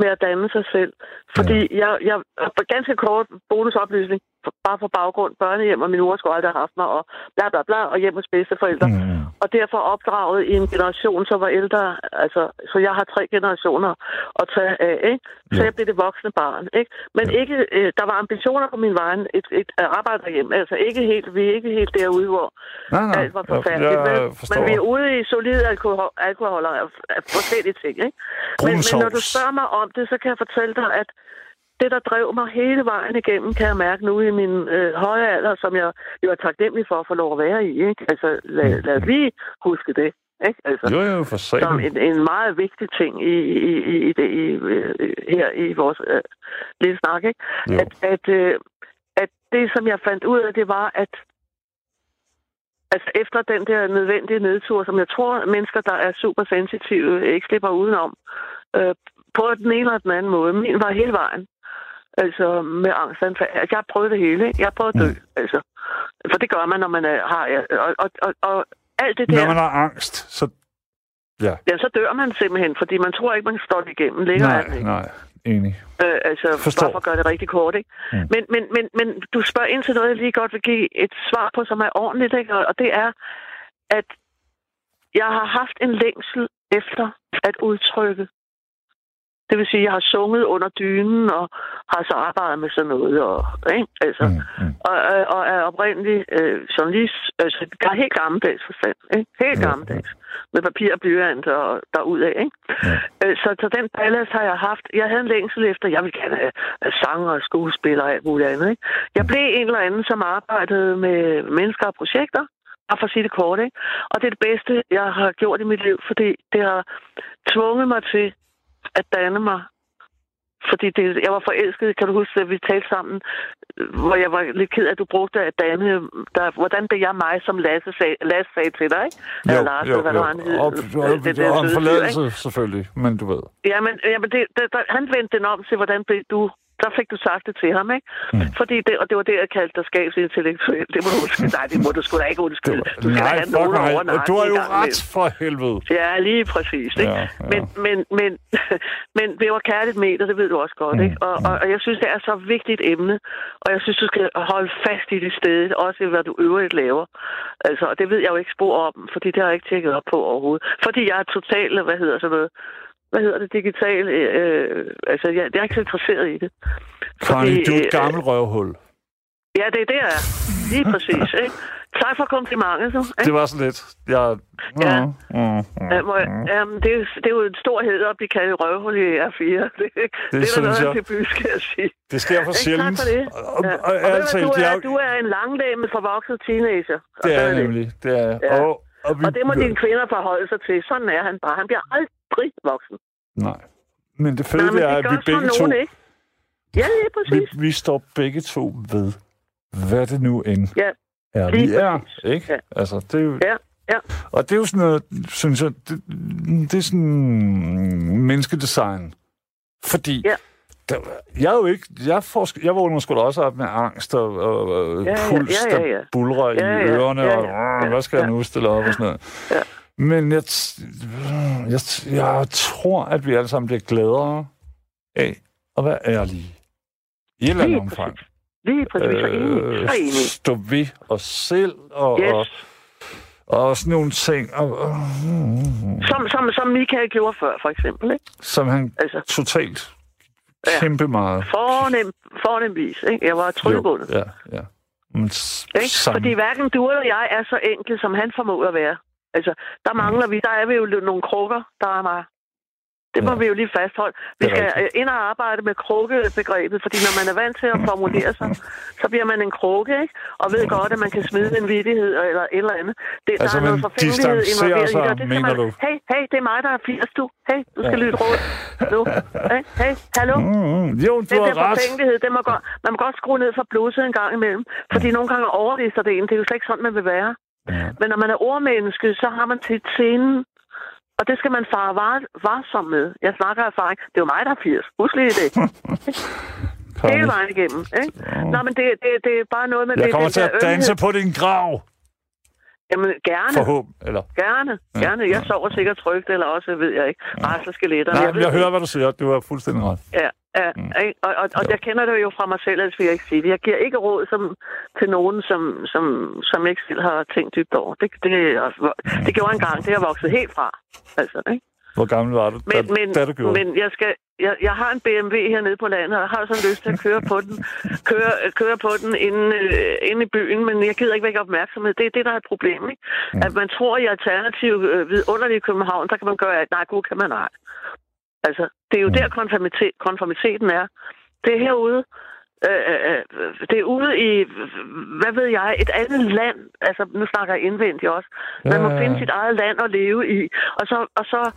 med at danne sig selv. Fordi jeg, jeg, for ganske kort bonusoplysning, for- bare på baggrund, børnehjem, og min mor skulle aldrig have haft mig, og bla bla bla, og hjem hos bedsteforældre. Mm. Og derfor opdraget i en generation, som var ældre. Altså, så jeg har tre generationer at tage af, ikke? Så Jo. jeg blev det voksne barn, ikke? Men ikke, øh, der var ambitioner på min vej, et, et arbejderhjem. Altså ikke helt, vi er ikke helt derude, hvor Nej, nej, alt var forfærdeligt. jeg, forstår. Men vi er ude i solide alkohol, alkoholer af, af forskellige ting, ikke? Men, men når du spørger mig om det, så kan jeg fortælle dig, at det, der drev mig hele vejen igennem, kan jeg mærke nu i min øh, høje alder, som jeg jo er taknemmelig for at få lov at være i. Ikke? Altså, lad, lad os lige huske det. Ikke? Altså, Jo, jo, for som satan. en, en meget vigtig ting i, i, i, i det, i, øh, her i vores øh, lille snak. Ikke? Jo. At, at, øh, at det, som jeg fandt ud af, det var, at altså efter den der nødvendige nedtur, som jeg tror, mennesker, der er super sensitive, ikke slipper udenom, øh, på den ene eller den anden måde. Min var hele vejen. Altså med angstanfald. Altså, jeg har prøvet det hele. Jeg har prøvet at dø. Mm. Altså. For det gør man, når man er, har... Og, og, og, og alt det der... Når man har angst, så... Ja. Ja, så dør man simpelthen, fordi man tror ikke, man kan stå det igennem. Længere er Nej, ikke. nej. Enig. Øh, altså, Forstår. bare for at gøre det rigtig kort, ikke? Mm. Men, men, men, men du spørger ind til noget, jeg lige godt vil give et svar på, som er ordentligt, ikke? Og det er, at jeg har haft en længsel efter at udtrykke. Det vil sige, at jeg har sunget under dynen, og har så arbejdet med sådan noget, og, ikke? Altså, Mm, mm. mm. og, og, og er oprindelig øh, journalist. Altså, der er helt gammeldags forstand, ikke? Helt Ja, gammeldags. Med papir og blyant og derudad, ikke? Ja. Øh, Så, så den ballast har jeg haft. Jeg havde en længsel efter, jeg vil gerne have, have sanger og skuespillere og alt muligt andet. Ikke? Jeg blev en eller anden, som arbejdede med mennesker og projekter. Bare for at sige det kort, ikke? Og det er det bedste, jeg har gjort i mit liv, fordi det har tvunget mig til at danne mig. Fordi det, jeg var forelsket, kan du huske, at vi talte sammen, hvor jeg var lidt ked af, at du brugte at danne. Der, hvordan blev jeg mig, som Lasse sagde, Lasse sagde til dig, ikke? Eller Lars, eller hvad det var, han og, Øh, det der og en forladelse, selvfølgelig, men du ved. Jamen, jamen det, det, der, han vendte den om til, hvordan blev du... Der fik du sagt det til ham, ikke? Mm. Mm. Fordi det, og det var det, jeg kaldte dig skabsintellektuel. Det må du undskylde. Nej, det må du sgu da ikke undskylde. Du skal Nej, have nogen over mig. Du har jo ret for helvede. Ja, lige præcis. Ikke? Ja, ja. Men, men, men, men det var kærligt med det ved du også godt. Mm, Ikke? Og, og, og jeg synes, det er så vigtigt emne, og jeg synes, du skal holde fast i det sted, også hvad du øvrigt laver. Altså, og det ved jeg jo ikke spor om, fordi det har jeg ikke tjekket op på overhovedet. Fordi jeg er totalt, hvad hedder sådan noget, hvad hedder det, digital, øh, altså jeg, jeg er ikke så interesseret i det. Connie, du er et øh, gammelt røvhul. Ja, det er det, jeg er. Lige præcis, ikke? Tak for komplimentet, så. Ikke? Det var så lidt. Jeg... Ja. Mm, mm, mm, Ja, må jeg, jamen, det, er, det er jo en stor hed at blive kaldt røvhul i R4. Det, det, det er noget jeg. af det by, skal jeg sige. Det sker for sjældent. Tak for det. Og, Ja. og, Og, og, ved ærligt du, er, du er en langlæme forvokset teenager. Og det er jeg nemlig. Det er. Ja. Og, og, vi, Og det må dine kvinder forholde sig til. Sådan er han bare. Han bliver aldrig voksen. Nej. Men det fede Nej, men det er, at vi begge to, nogen, ikke? Ja, lige vi, præcis. vi står begge to ved, hvad det nu end Ja, er, vi er. Ikke? Ja. Altså, det er jo, Ja, ja. Og det er jo sådan noget, synes jeg, det, det er sådan menneskedesign. Fordi Ja. Der, jeg er jo ikke, jeg, får, jeg vågner sgu da også op med angst og, og, og Ja, ja, puls, ja, ja, der ja. bulrer Ja, i ja, ørerne, ja, og ja, "Åh, hvad skal jeg ja. nu stille op og sådan noget. Ja. Men jeg, jeg, jeg tror, at vi alle sammen bliver gladere af at være ærlige. I et eller andet omfang. Lige præcis. Enig. stå ved os selv og, Yes. og, og sådan nogle ting. Og, og, Som, som, som Michael gjorde før, for eksempel. Ikke? som han Altså, totalt Ja. kæmpe meget. fornem, fornemvis. Ikke? Jeg var tryllebundet. Ja, ja. Men Ikke? Fordi hverken du eller jeg er så enkel, som han formår at være. Altså, der mangler vi, der er vi jo nogle krukker, der er mig. Det må Ja. vi jo lige fastholde. Vi Det skal rigtigt. øh, ind og arbejde med krukkebegrebet, fordi når man er vant til at formulere sig, så bliver man en krukke, ikke? Og ved godt, at man kan smide en vidighed eller et eller andet. Det, Altså, der er noget forfængelighed involveret i sig, det. og det skal mener man, du? Hey, hey, det er mig, der er 80, du. Hey, du skal Ja. lytte råd. Nu. Hey, hey, hallo? Mm, jo, du Den har der ret. forfængelighed, det må godt, man må godt skrue ned for blusset en gang imellem. Fordi nogle gange overlister det en. Det er jo slet ikke sådan, man vil være. Ja. Men når man er ordmenneske, så har man til scenen, og det skal man fare var, varsom med. Jeg snakker af erfaring. Det er jo mig, der er 80. Husk lige det. Hele vejen igennem. Ikke? Nå, men det, det, det er bare noget med Jeg det. kommer til at danse ømhed. på din grav. Jamen, gerne. Forhåbentlig. Eller? Gerne. Ja, Gerne. Jeg ja. sover sikkert trygt, eller også ved jeg ikke. Rasler skeletterne. Nej, men jeg ved hører, hvad du siger. Du har fuldstændig ret. Ja, ja Mm. og, og, og Jo. jeg kender det jo fra mig selv, ellers vil jeg ikke sige det. Jeg giver ikke råd som, til nogen, som, som, som jeg ikke selv har tænkt dybt over. Det, det, det gjorde jeg engang. Det jeg vokset helt fra. Altså, ikke? Hvor gammel var du, Men, da, men, da du gjorde men jeg, skal, jeg, jeg har en BMW hernede på landet, og jeg har sådan lyst til at køre på den, køre, køre på den inde, øh, inde i byen, men jeg gider ikke vække opmærksomhed. Det er det, der er et problem. Ikke? Mm. At man tror, i alternativ øh, vidunderlige København, der kan man gøre, at nej, gud kan man ej. Altså, det er jo Mm. der konformitet, konformiteten er. Det er herude, Øh, øh, det er ude i, hvad ved jeg, et andet land. Altså, nu snakker jeg indvendigt også. Man Ja, må ja, ja. finde sit eget land at leve i. Og så, og så, øh,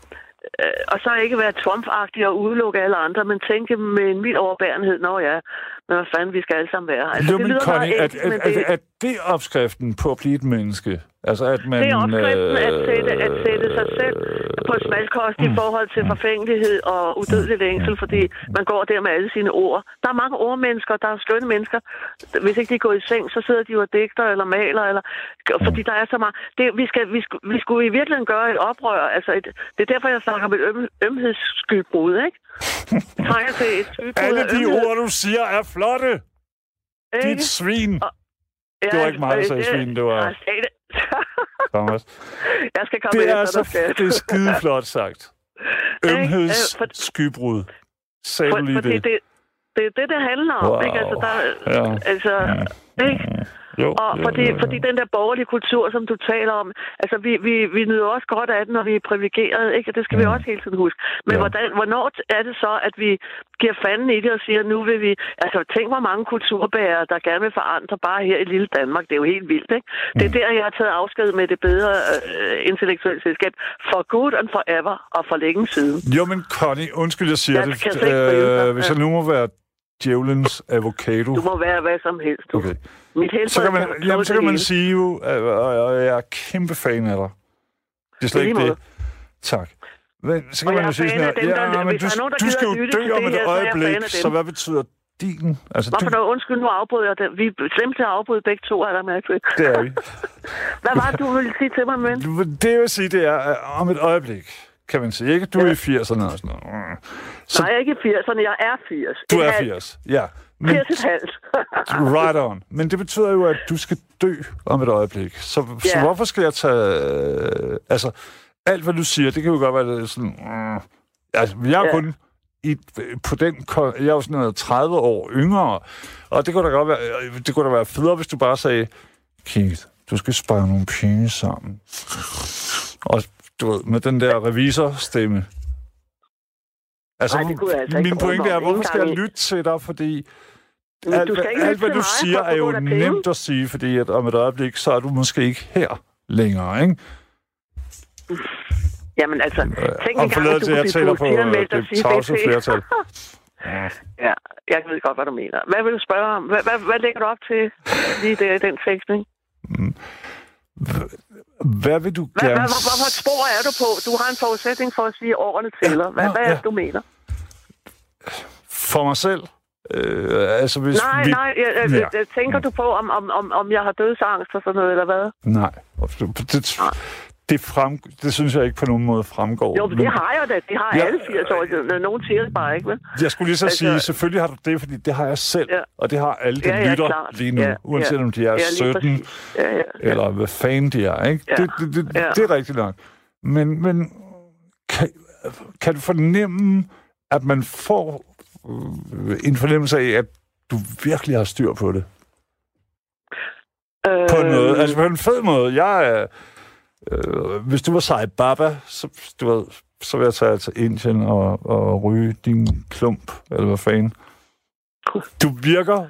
Øh, og så ikke være trump og udelukke alle andre, men tænke med en mild overbærenhed. Nå ja, men hvad fanden, vi skal alle sammen være. Altså, jo, det lyder Connie, at, men at, det, at, at det opskriften på at blive et menneske? Altså, at man... det er opskriften at sætte, at sætte sig selv øh, på smalkost i forhold til forfængelighed og udødelig længsel, fordi man går der med alle sine ord. Der er mange ordmennesker, der er skønne mennesker. Hvis ikke de går i seng, så sidder de jo og digter eller maler, eller, fordi der er så meget. Det, vi, skal, vi, skulle, vi skulle i virkeligheden gøre et oprør. Altså et, det er derfor, jeg snakker om et øm, ømhedsskybrud, ikke? Trænger til et skybrud Alle de ømhed, ord, du siger, er flotte! ikke? Dit svin! Ja, det var ikke mig, der sagde det- svin, det var- Jeg sagde det. Thomas. jeg skal komme Det er efter så dig, skat. det er skide flot sagt. Øh, Ømheds for- skybrud. Sagde For, du lige det? det, det er det, det handler om. Wow. Ikke? Altså, der, Ja. altså, ikke? Jo, Og jo, fordi, jo, jo. fordi den der borgerlige kultur, som du taler om, altså vi, vi, vi nyder også godt af den, når vi er privilegerede, ikke? Og det skal vi også hele tiden huske. Men Ja. hvordan, hvornår er det så, at vi giver fanden i det og siger, nu vil vi... Altså tænk, hvor mange kulturbærere, der gerne vil forandre bare her i lille Danmark. Det er jo helt vildt, ikke? Det er der, jeg har taget afsked med det bedre øh, intellektuelle selskab. For good and forever, og for længe siden. Jo, men Connie, undskyld, jeg siger Jeg det. kan Øh, hvis jeg nu må være djævelens avocado. Du må være hvad som helst. Du. Okay. Mit helbred Så kan man, tåle jamen, så kan man sige jo, at at jeg er kæmpe fan af dig. Det er slet ikke det. Tak. Men så Og kan man jeg jo sige sådan af dem, her, der- ja, men du, der er nogen, der du skal jo dø om et her, så er øjeblik, dem. så hvad betyder din? Altså, Hvorfor du, dog? Undskyld, nu afbryder jeg det. Vi er slemt til at afbryde begge to, er der mærke til. det er vi. Hvad var det, du ville sige til mig, men? Det jeg vil sige, det er om et øjeblik, kan man sige. Ikke? Du er i 80'erne og sådan noget. Så Nej, jeg er ikke i 80'erne. Jeg er 80. du er halvt. 80, ja. Men, 80 et halvt. right on. Men det betyder jo, at du skal dø om et øjeblik. Så, så Ja. hvorfor skal jeg tage... Øh, altså, alt hvad du siger, det kan jo godt være det sådan... Mm, altså, jeg er Ja. kun i, på den... Jeg er jo sådan noget 30 år yngre, og det kunne da godt være, øh, det kunne da være federe, hvis du bare sagde, Keith, du skal spare nogle penge sammen. Og du ved, med den der revisorstemme. Altså, Nej, det kunne jeg altså min pointe er, hvorfor skal jeg lytte til dig? Fordi Men alt, du skal ikke alt hvad du siger, er jo nemt at sige, fordi at om et øjeblik, så er du måske ikke her længere, ikke? Jamen altså, tænk Og engang, at du at kunne blive øh, politianmeldt og det sige BT. flertal. Ja, jeg ved godt, hvad du mener. Hvad vil du spørge om? Hvad, hvad, hvad lægger du op til lige der i den tekstning? Hvad vil du Hvad, hvad, gerne... hvad, hvad, spor er du på? Du har en forudsætning for at sige årene tæller. Hvad, Nå, hvad er ja. det, du mener? For mig selv? Øh, altså, hvis Nej, vi... nej, jeg, jeg, Ja. tænker du på, om, om, om, om jeg har dødsangst og sådan noget, eller hvad? Nej. Det, det, frem, det synes jeg ikke på nogen måde fremgår. Jo, men det har jeg da. Det har Ja. alle 80 år. Nogen siger det bare ikke, vel? Jeg skulle lige så Altså- sige, selvfølgelig har du det, fordi det har jeg selv, Ja. og det har alle, der Ja, ja, lytter klart. lige nu, Ja, uanset ja. om de er Ja, lige 17, præcis. Ja, ja. eller hvad fanden de er, ikke? Ja. Det, det, det, Ja. det er rigtigt nok. Men, men kan, kan du fornemme, at man får en fornemmelse af, at du virkelig har styr på det? På en måde, altså på en fed måde. Jeg. Øh, hvis du var Sai Baba, så, du ved, så vil jeg tage til Indien og, og ryge din klump, eller hvad fanden. Du virker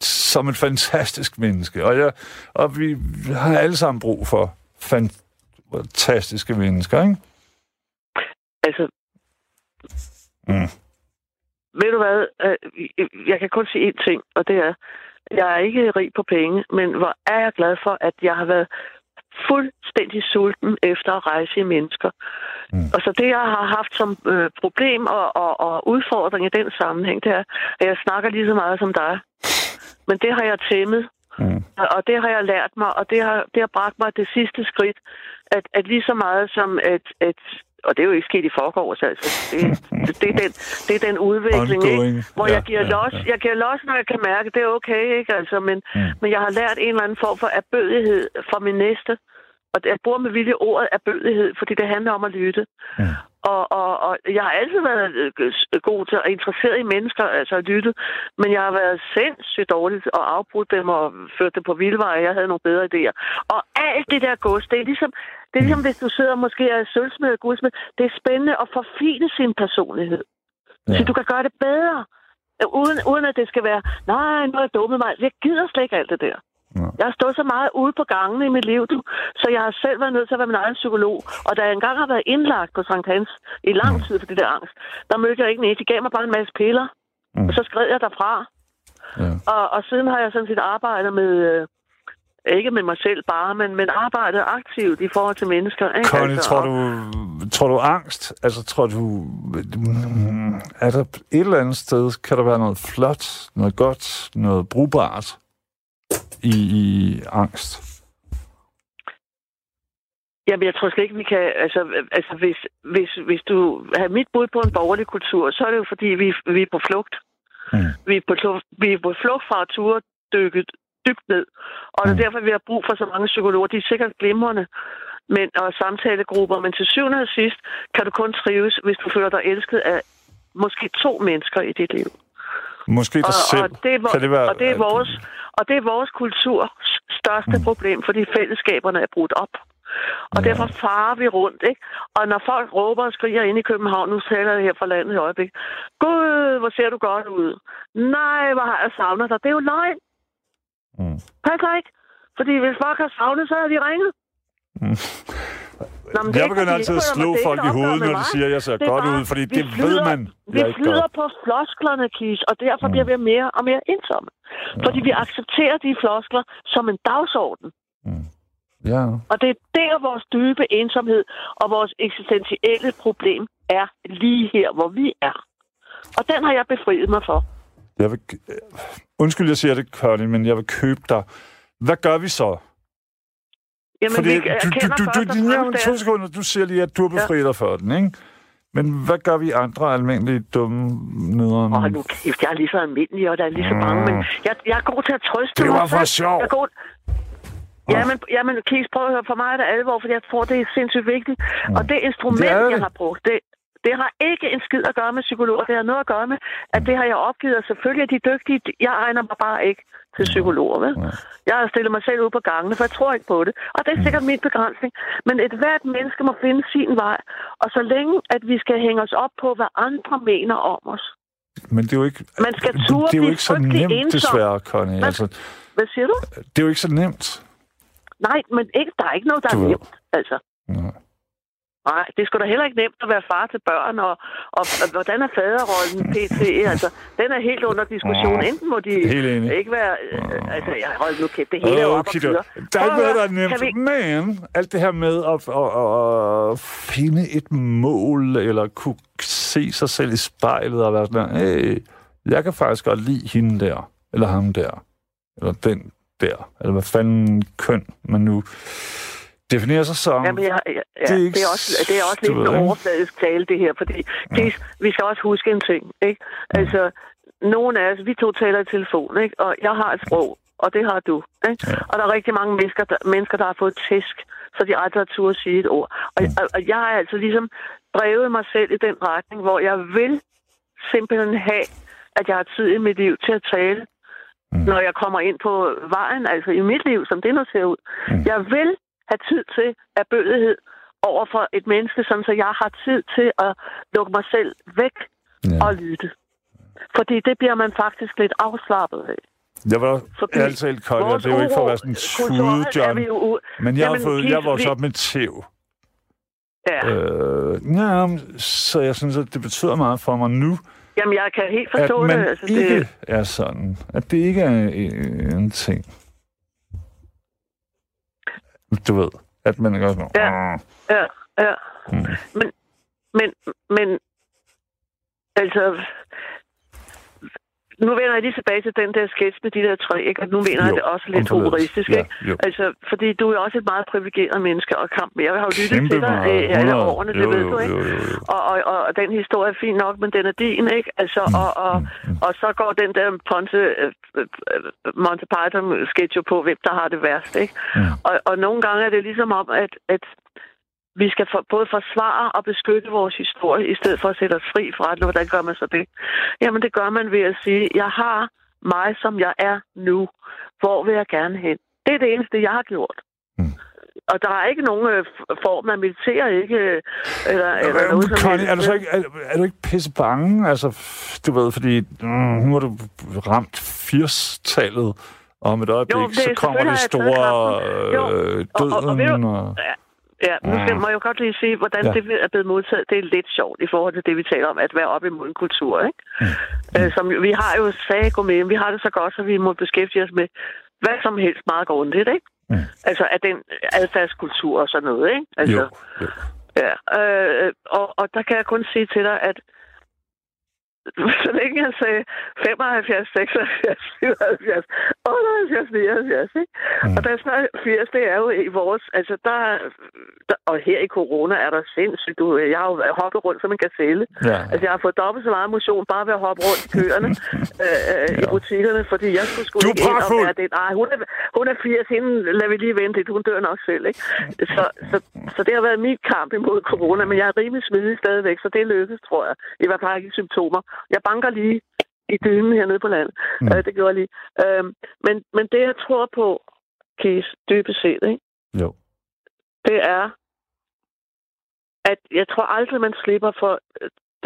som et fantastisk menneske, og, jeg, og vi har alle sammen brug for fantastiske mennesker, ikke? Altså... Mm. Ved du hvad? Øh, Jeg kan kun sige én ting, og det er, jeg er ikke rig på penge, men hvor er jeg glad for, at jeg har været fuldstændig sulten efter at rejse i mennesker. Mm. Og så det, jeg har haft som øh, problem og, og, og udfordring i den sammenhæng, det er, at jeg snakker lige så meget som dig. Men det har jeg tæmmet, Mm. og- og det har jeg lært mig, og det har, det har bragt mig det sidste skridt, at, at lige så meget som at, at og det er jo ikke sket i forgårs, altså. Det, det, det, er, den, det er den udvikling, Ongoing. ikke? hvor Ja, jeg giver ja, los. ja. Jeg giver los, når jeg kan mærke, det er okay, ikke? Altså, men, Mm. men jeg har lært en eller anden form for erbødighed for min næste. Og jeg bruger med vilje ordet erbødighed, fordi det handler om at lytte. Mm. Og, og, og jeg har altid været øh, god til at interesseret i mennesker, altså at lytte. Men jeg har været sindssygt dårlig at afbrudt dem og ført dem på vildveje. Jeg havde nogle bedre idéer. Og alt det der gods, det er ligesom, det er ligesom hvis du sidder måske er sølvsmed og guldsmed. Det er spændende at forfine sin personlighed. Ja. Så du kan gøre det bedre. uden, uden at det skal være, nej, nu har jeg dummet mig. Jeg gider slet ikke alt det der. Ja. Jeg har stået så meget ude på gangene i mit liv, du, så jeg har selv været nødt til at være min egen psykolog. Og da jeg engang har været indlagt på Sankt Hans i lang tid for det der angst, der mødte jeg ikke en De gav mig bare en masse piller, Mm. og så skred jeg derfra. Ja. Og, og siden har jeg sådan set arbejdet med, øh, ikke med mig selv bare, men, men arbejdet aktivt i forhold til mennesker. Ikke? Connie, Altså, tror du, tror du angst? Altså, tror du... Er der et eller andet sted, kan der være noget flot, noget godt, noget brugbart i, i angst? Jamen, jeg tror slet ikke, vi kan... Altså, altså hvis, hvis, hvis du har mit bud på en borgerlig kultur, så er det jo, fordi vi, vi er på flugt. Mm. Vi, er på, vi er på flugt fra at ture dykket dybt ned. Og det er Mm. derfor, vi har brug for så mange psykologer. De er sikkert glimrende men, og samtalegrupper. Men til syvende og sidst kan du kun trives, hvis du føler dig elsket af måske to mennesker i dit liv. Måske dig Og, selv. og, det er, vor- kan det være, og, det er vores, og det er vores kulturs største Mm. problem, fordi fællesskaberne er brudt op. Og Ja. derfor farer vi rundt, ikke? Og når folk råber og skriger ind i København, nu taler jeg her fra landet i øjeblik. Gud, hvor ser du godt ud. Nej, hvor har jeg savnet dig. Det er jo løgn. Mm. Passer ikke. Fordi hvis folk har savnet, så har de ringet. Mm. Nå, men Jeg begynder altid at slå folk i hovedet, når de siger, at jeg ser Det er godt bare- ud, fordi det ved flyder- man. Vi flyder på flosklerne, Kis, og derfor Mm. bliver vi mere og mere ensomme. Fordi vi accepterer de floskler som en dagsorden. Mm. Ja. Og det er der, vores dybe ensomhed og vores eksistentielle problem er lige her, hvor vi er. Og den har jeg befriet mig for. Jeg vil, undskyld, jeg siger det, Connie, men jeg vil købe dig. Hvad gør vi så? Jamen, Fordi vi du, du, erkender du, du, og du, fremmest, to sekunder, du siger lige, at du har befriet dig for den, ikke? Men hvad gør vi andre almindelige dumme nederen? Åh, nu kæft, jeg er lige så almindelig, og der er lige så mange, men jeg, jeg er god til at trøste Det mig var for selv. sjov. Jeg er god... Ja, men, ja, men Kies, prøv at høre, for mig er det alvor, fordi jeg tror, det er sindssygt vigtigt. Og det instrument, Det er det. jeg har brugt, det, det har ikke en skid at gøre med psykologer. Det har noget at gøre med, at det har jeg opgivet, og selvfølgelig er de dygtige. Jeg egner mig bare ikke til psykologer, vel? Ja. Jeg har stillet mig selv ud på gangene, for jeg tror ikke på det. Og det er sikkert min begrænsning. Men et hvert menneske må finde sin vej. Og så længe, at vi skal hænge os op på, hvad andre mener om os. Men det er jo ikke, Man skal det, turde det er jo ikke så nemt, ensom. desværre, Connie. Man- Altså, Hvad siger du? det er jo ikke så nemt. Nej, men ikke, der er ikke noget, der Du er nemt. Altså. Nej. Nej, det er sgu da heller ikke nemt at være far til børn, og, og, og hvordan er faderrollen pt. Altså, den er helt under diskussion. Enten må de ikke være... Øh, altså, jeg hold nu kæft, det hele er jo op og Okay, køre. der er ikke noget, der er nemt. vi- Men alt det her med at, at, at, at finde et mål, eller kunne se sig selv i spejlet og være sådan, hey, jeg kan faktisk godt lide hende der, eller ham der, eller den der, eller hvad fanden køn man nu definerer sig som. Jamen, jeg, jeg, ja, Det er det, er også, det er også lidt en overfladisk tale, det her, fordi Kis, vi skal også huske en ting, ikke? Altså, nogle af os, vi to taler i telefon, ikke? Og jeg har et sprog, og det har du, ikke? Ja. Og der er rigtig mange mennesker, der, mennesker, der har fået tæsk, så de aldrig har turde sige et ord. Og, Mm. og, og jeg har altså ligesom drevet mig selv i den retning, hvor jeg vil simpelthen have, at jeg har tid i mit liv til at tale, Mm. når jeg kommer ind på vejen, altså i mit liv, som det nu ser ud. Mm. Jeg vil have tid til af bødighed over for et menneske, sådan så jeg har tid til at lukke mig selv væk Ja. og lytte. Fordi det bliver man faktisk lidt afslappet af. Jeg var Fordi ærligt talt kold, og det er jo ikke for at være sådan en John. jo Men jeg har, Jamen, fået, Kis, jeg vokset vi- op med tæv. Ja. Øh, ja, så jeg synes, at det betyder meget for mig nu, Jamen, jeg kan helt at forstå man det. Altså, ikke det. er sådan. At det ikke er en ting. Du ved, at man er sådan... Ja. Ja, ja. Mm. Men, men, men, altså, nu vender jeg lige tilbage til den der sketch med de der tre, ikke? Og nu mener jeg Jo, det også lidt humoristisk, Ja, ikke? jo. Altså, fordi du er også et meget privilegeret menneske, og kamp, jeg har jo lyttet Kæmpe til dig øh, alle 100. årene, Jo, det ved jo, du, ikke? jo, jo, jo. Og, og, og, og den historie er fin nok, men den er din, ikke? Altså, og, og, mm. og så går den der Ponte, øh, øh, Monty Python-sketch jo på, hvem der har det værst, ikke? Mm. Og, og nogle gange er det ligesom om, at, at vi skal for, både forsvare og beskytte vores historie, i stedet for at sætte os fri fra den. Hvordan gør man så det? Jamen, det gør man ved at sige, jeg har mig, som jeg er nu. Hvor vil jeg gerne hen? Det er det eneste, jeg har gjort. Mm. og der er ikke nogen øh, form af militær, ikke? øh, Eller, eller Øh, noget som Connie, er du, så ikke, er, er du ikke pisse bange? Altså, du ved, fordi mm, nu har du ramt 80-tallet, og om et øjeblik, Jo, det- så kommer det store øh, og- og- og døden. du- Og, Ja, nu skal, Mm. må jeg jo godt lige sige, hvordan Ja. det er blevet modtaget. Det er lidt sjovt i forhold til det, vi taler om, at være op imod en kultur. Ikke? Mm. Øh, som, vi har jo sagt, med, vi har det så godt, så vi må beskæftige os med hvad som helst meget grundigt. Ikke? Mm. Altså af den adfærdskultur og sådan noget. Ikke? Altså, jo, jo. Ja, øh, og, og der kan jeg kun sige til dig, at så længe jeg sagde 75, 76, 77, 78, 79, ikke? Mm. Og der er snart 80, det er jo i vores, altså der, der, og her i corona er der sindssygt, du, jeg har jo hoppet rundt som en gazelle. Ja. Altså jeg har fået dobbelt så meget motion bare ved at hoppe rundt i køerne øh, øh, i butikkerne, fordi jeg skulle sgu ikke ind og være det. Nej, hun er, hun er 80, hende lader vi lige vente lidt, hun dør nok selv, ikke? Så, så, så det har været min kamp imod corona, men jeg er rimelig smidig stadigvæk, så det lykkes, tror jeg. I hvert fald ikke symptomer. Jeg banker lige i dynen hernede på landet. Mm. Øh, det gjorde jeg lige. Øh, men, men det, jeg tror på, Kees, dybest set, ikke? Jo. det er, at jeg tror aldrig, man slipper for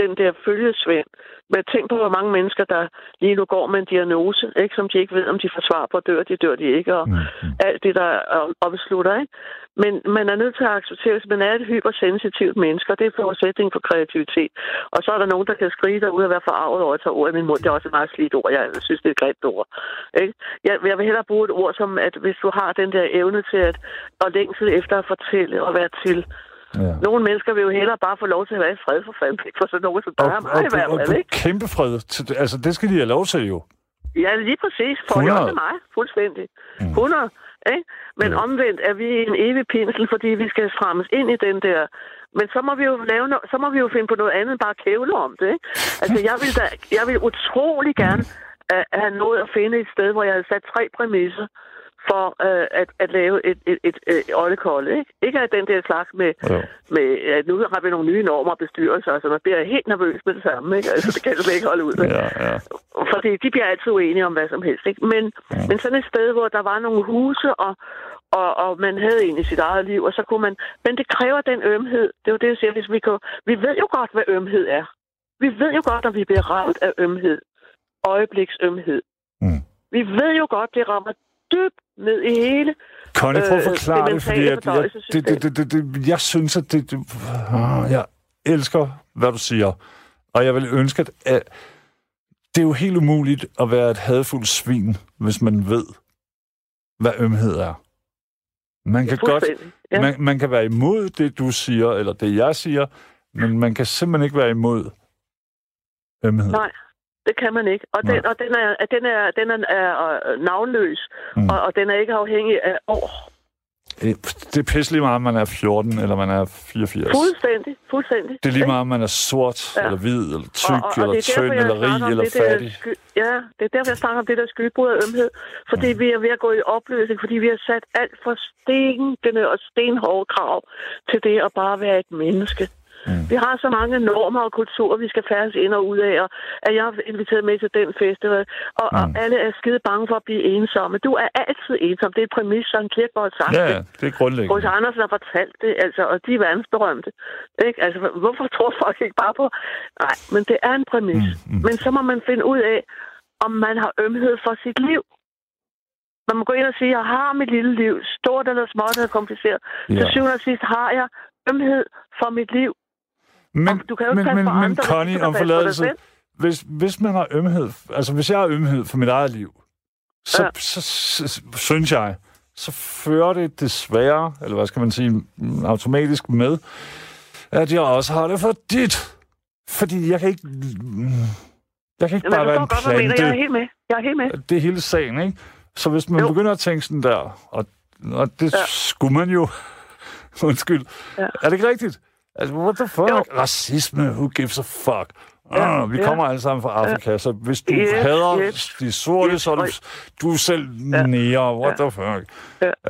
den der følgesvend. Men tænk på, hvor mange mennesker, der lige nu går med en diagnose, ikke, som de ikke ved, om de får svar på, dør de, dør de ikke, og Mm, mm. alt det, der øh, opslutter. Ikke? Men man er nødt til at acceptere, at man er et hypersensitivt menneske, og det er forudsætning for kreativitet. Og så er der nogen, der kan skrige derude og være forarvet over at tage ord i min mund. Det er også et meget slidt ord. Jeg synes, det er et grimt ord. Ikke? Jeg, jeg vil hellere bruge et ord som, at hvis du har den der evne til at, at længsel efter at fortælle og være til, Ja. nogle mennesker vil jo hellere bare få lov til at være i fred for fanden, ikke for sådan nogen som der er mig i hvert fald, ikke? kæmpe fred. Altså, det skal de have lov til jo. Ja, lige præcis. For 100. også mig, fuldstændig. Mm. 100, ikke? Men Ja. omvendt er vi en evig pinsel, fordi vi skal strammes ind i den der... Men så må vi jo lave no... så må vi jo finde på noget andet end bare kævle om det, ikke? Altså, jeg vil, da... jeg vil utrolig gerne uh, have nået at finde et sted, hvor jeg havde sat tre præmisser for uh, at, at lave et, et, et, et oldekolde, ikke? Ikke af den der slags med, Jo. med, at nu har vi nogle nye normer og bestyrelser, så man bliver helt nervøs med det samme, ikke? Altså, det kan slet ikke holde ud. Ja, ja. Fordi de bliver altid uenige om hvad som helst. Ikke? Men, ja. men sådan et sted, hvor der var nogle huse, og, og, og man havde egentlig sit eget liv, og så kunne man... Men det kræver den ømhed. Det er jo det, jeg siger. Hvis vi, kan, vi ved jo godt, hvad ømhed er. Vi ved jo godt, at vi bliver ramt af ømhed. Øjebliksømhed. Mm. Vi ved jo godt, det rammer dybt ned i hele. Connie, prøv at Øh, forklare det det, fordi at, jeg, det, det, det, det, det, jeg synes, at det, det, ah, jeg elsker, hvad du siger. Og jeg vil ønske, at, at det er jo helt umuligt at være et hadfuldt svin, hvis man ved, hvad ømhed er. Man kan godt. Ja. man, man kan være imod det, du siger, eller det, jeg siger, men man kan simpelthen ikke være imod ømhed. Nej, det kan man ikke. Og, Nej. den, og den er, den er, den er, er øh, navnløs, Mm. og, og den er ikke afhængig af år. Øh, Det er pisselig meget, om man er 14 eller man er 84. Fuldstændig, fuldstændig. Det er lige meget, om man er sort, ja. Eller hvid, eller tyk, og, og, eller det er tynd, eller rig, eller der fattig. Sky, ja, det er derfor, jeg snakker om det der skybrud af ømhed. Fordi Mm. vi er ved at gå i opløsning, fordi vi har sat alt for stenkende og stenhårde krav til det at bare være et menneske. Mm. Vi har så mange normer og kulturer, vi skal færdes ind og ud af, og at jeg er inviteret med til den festival, og, mm. og alle er skide bange for at blive ensomme. Du er altid ensom. Det er et præmis, som Kierkegaard har sagt. Ja, det. ja, det er Hos grundlæggende. Andersen har fortalt det, altså, og de er verdensberømte. Ikke? Altså, hvorfor tror folk ikke bare på... Nej, men det er en præmis. Mm, Mm. Men så må man finde ud af, om man har ømhed for sit liv. Man må gå ind og sige, jeg har mit lille liv, stort eller småt eller kompliceret. Ja. Til syvende og sidst har jeg ømhed for mit liv. Men, du kan jo ikke men, men, andre, Connie, om forladelse, hvis, hvis man har ømhed, altså hvis jeg har ømhed for mit eget liv, så, Ja. så, så, så synes jeg, så fører det desværre, eller hvad skal man sige, automatisk med, at jeg også har det for dit. Fordi jeg kan ikke... Jeg kan ikke Men bare være en godt, mener. Jeg er plante. helt med. Jeg er helt med. Det er hele sagen, ikke? Så hvis man Jo. begynder at tænke sådan der, og, og det. Ja. skulle man jo... Undskyld. Ja. Er det ikke rigtigt? Altså, what the fuck? Jo. Racisme, who gives a fuck? Ja, Ah, vi ja. kommer alle sammen fra Afrika, så hvis du Yes, hader yes, de sorte, yes, så er du, du er selv Ja. nære. What Ja. the fuck?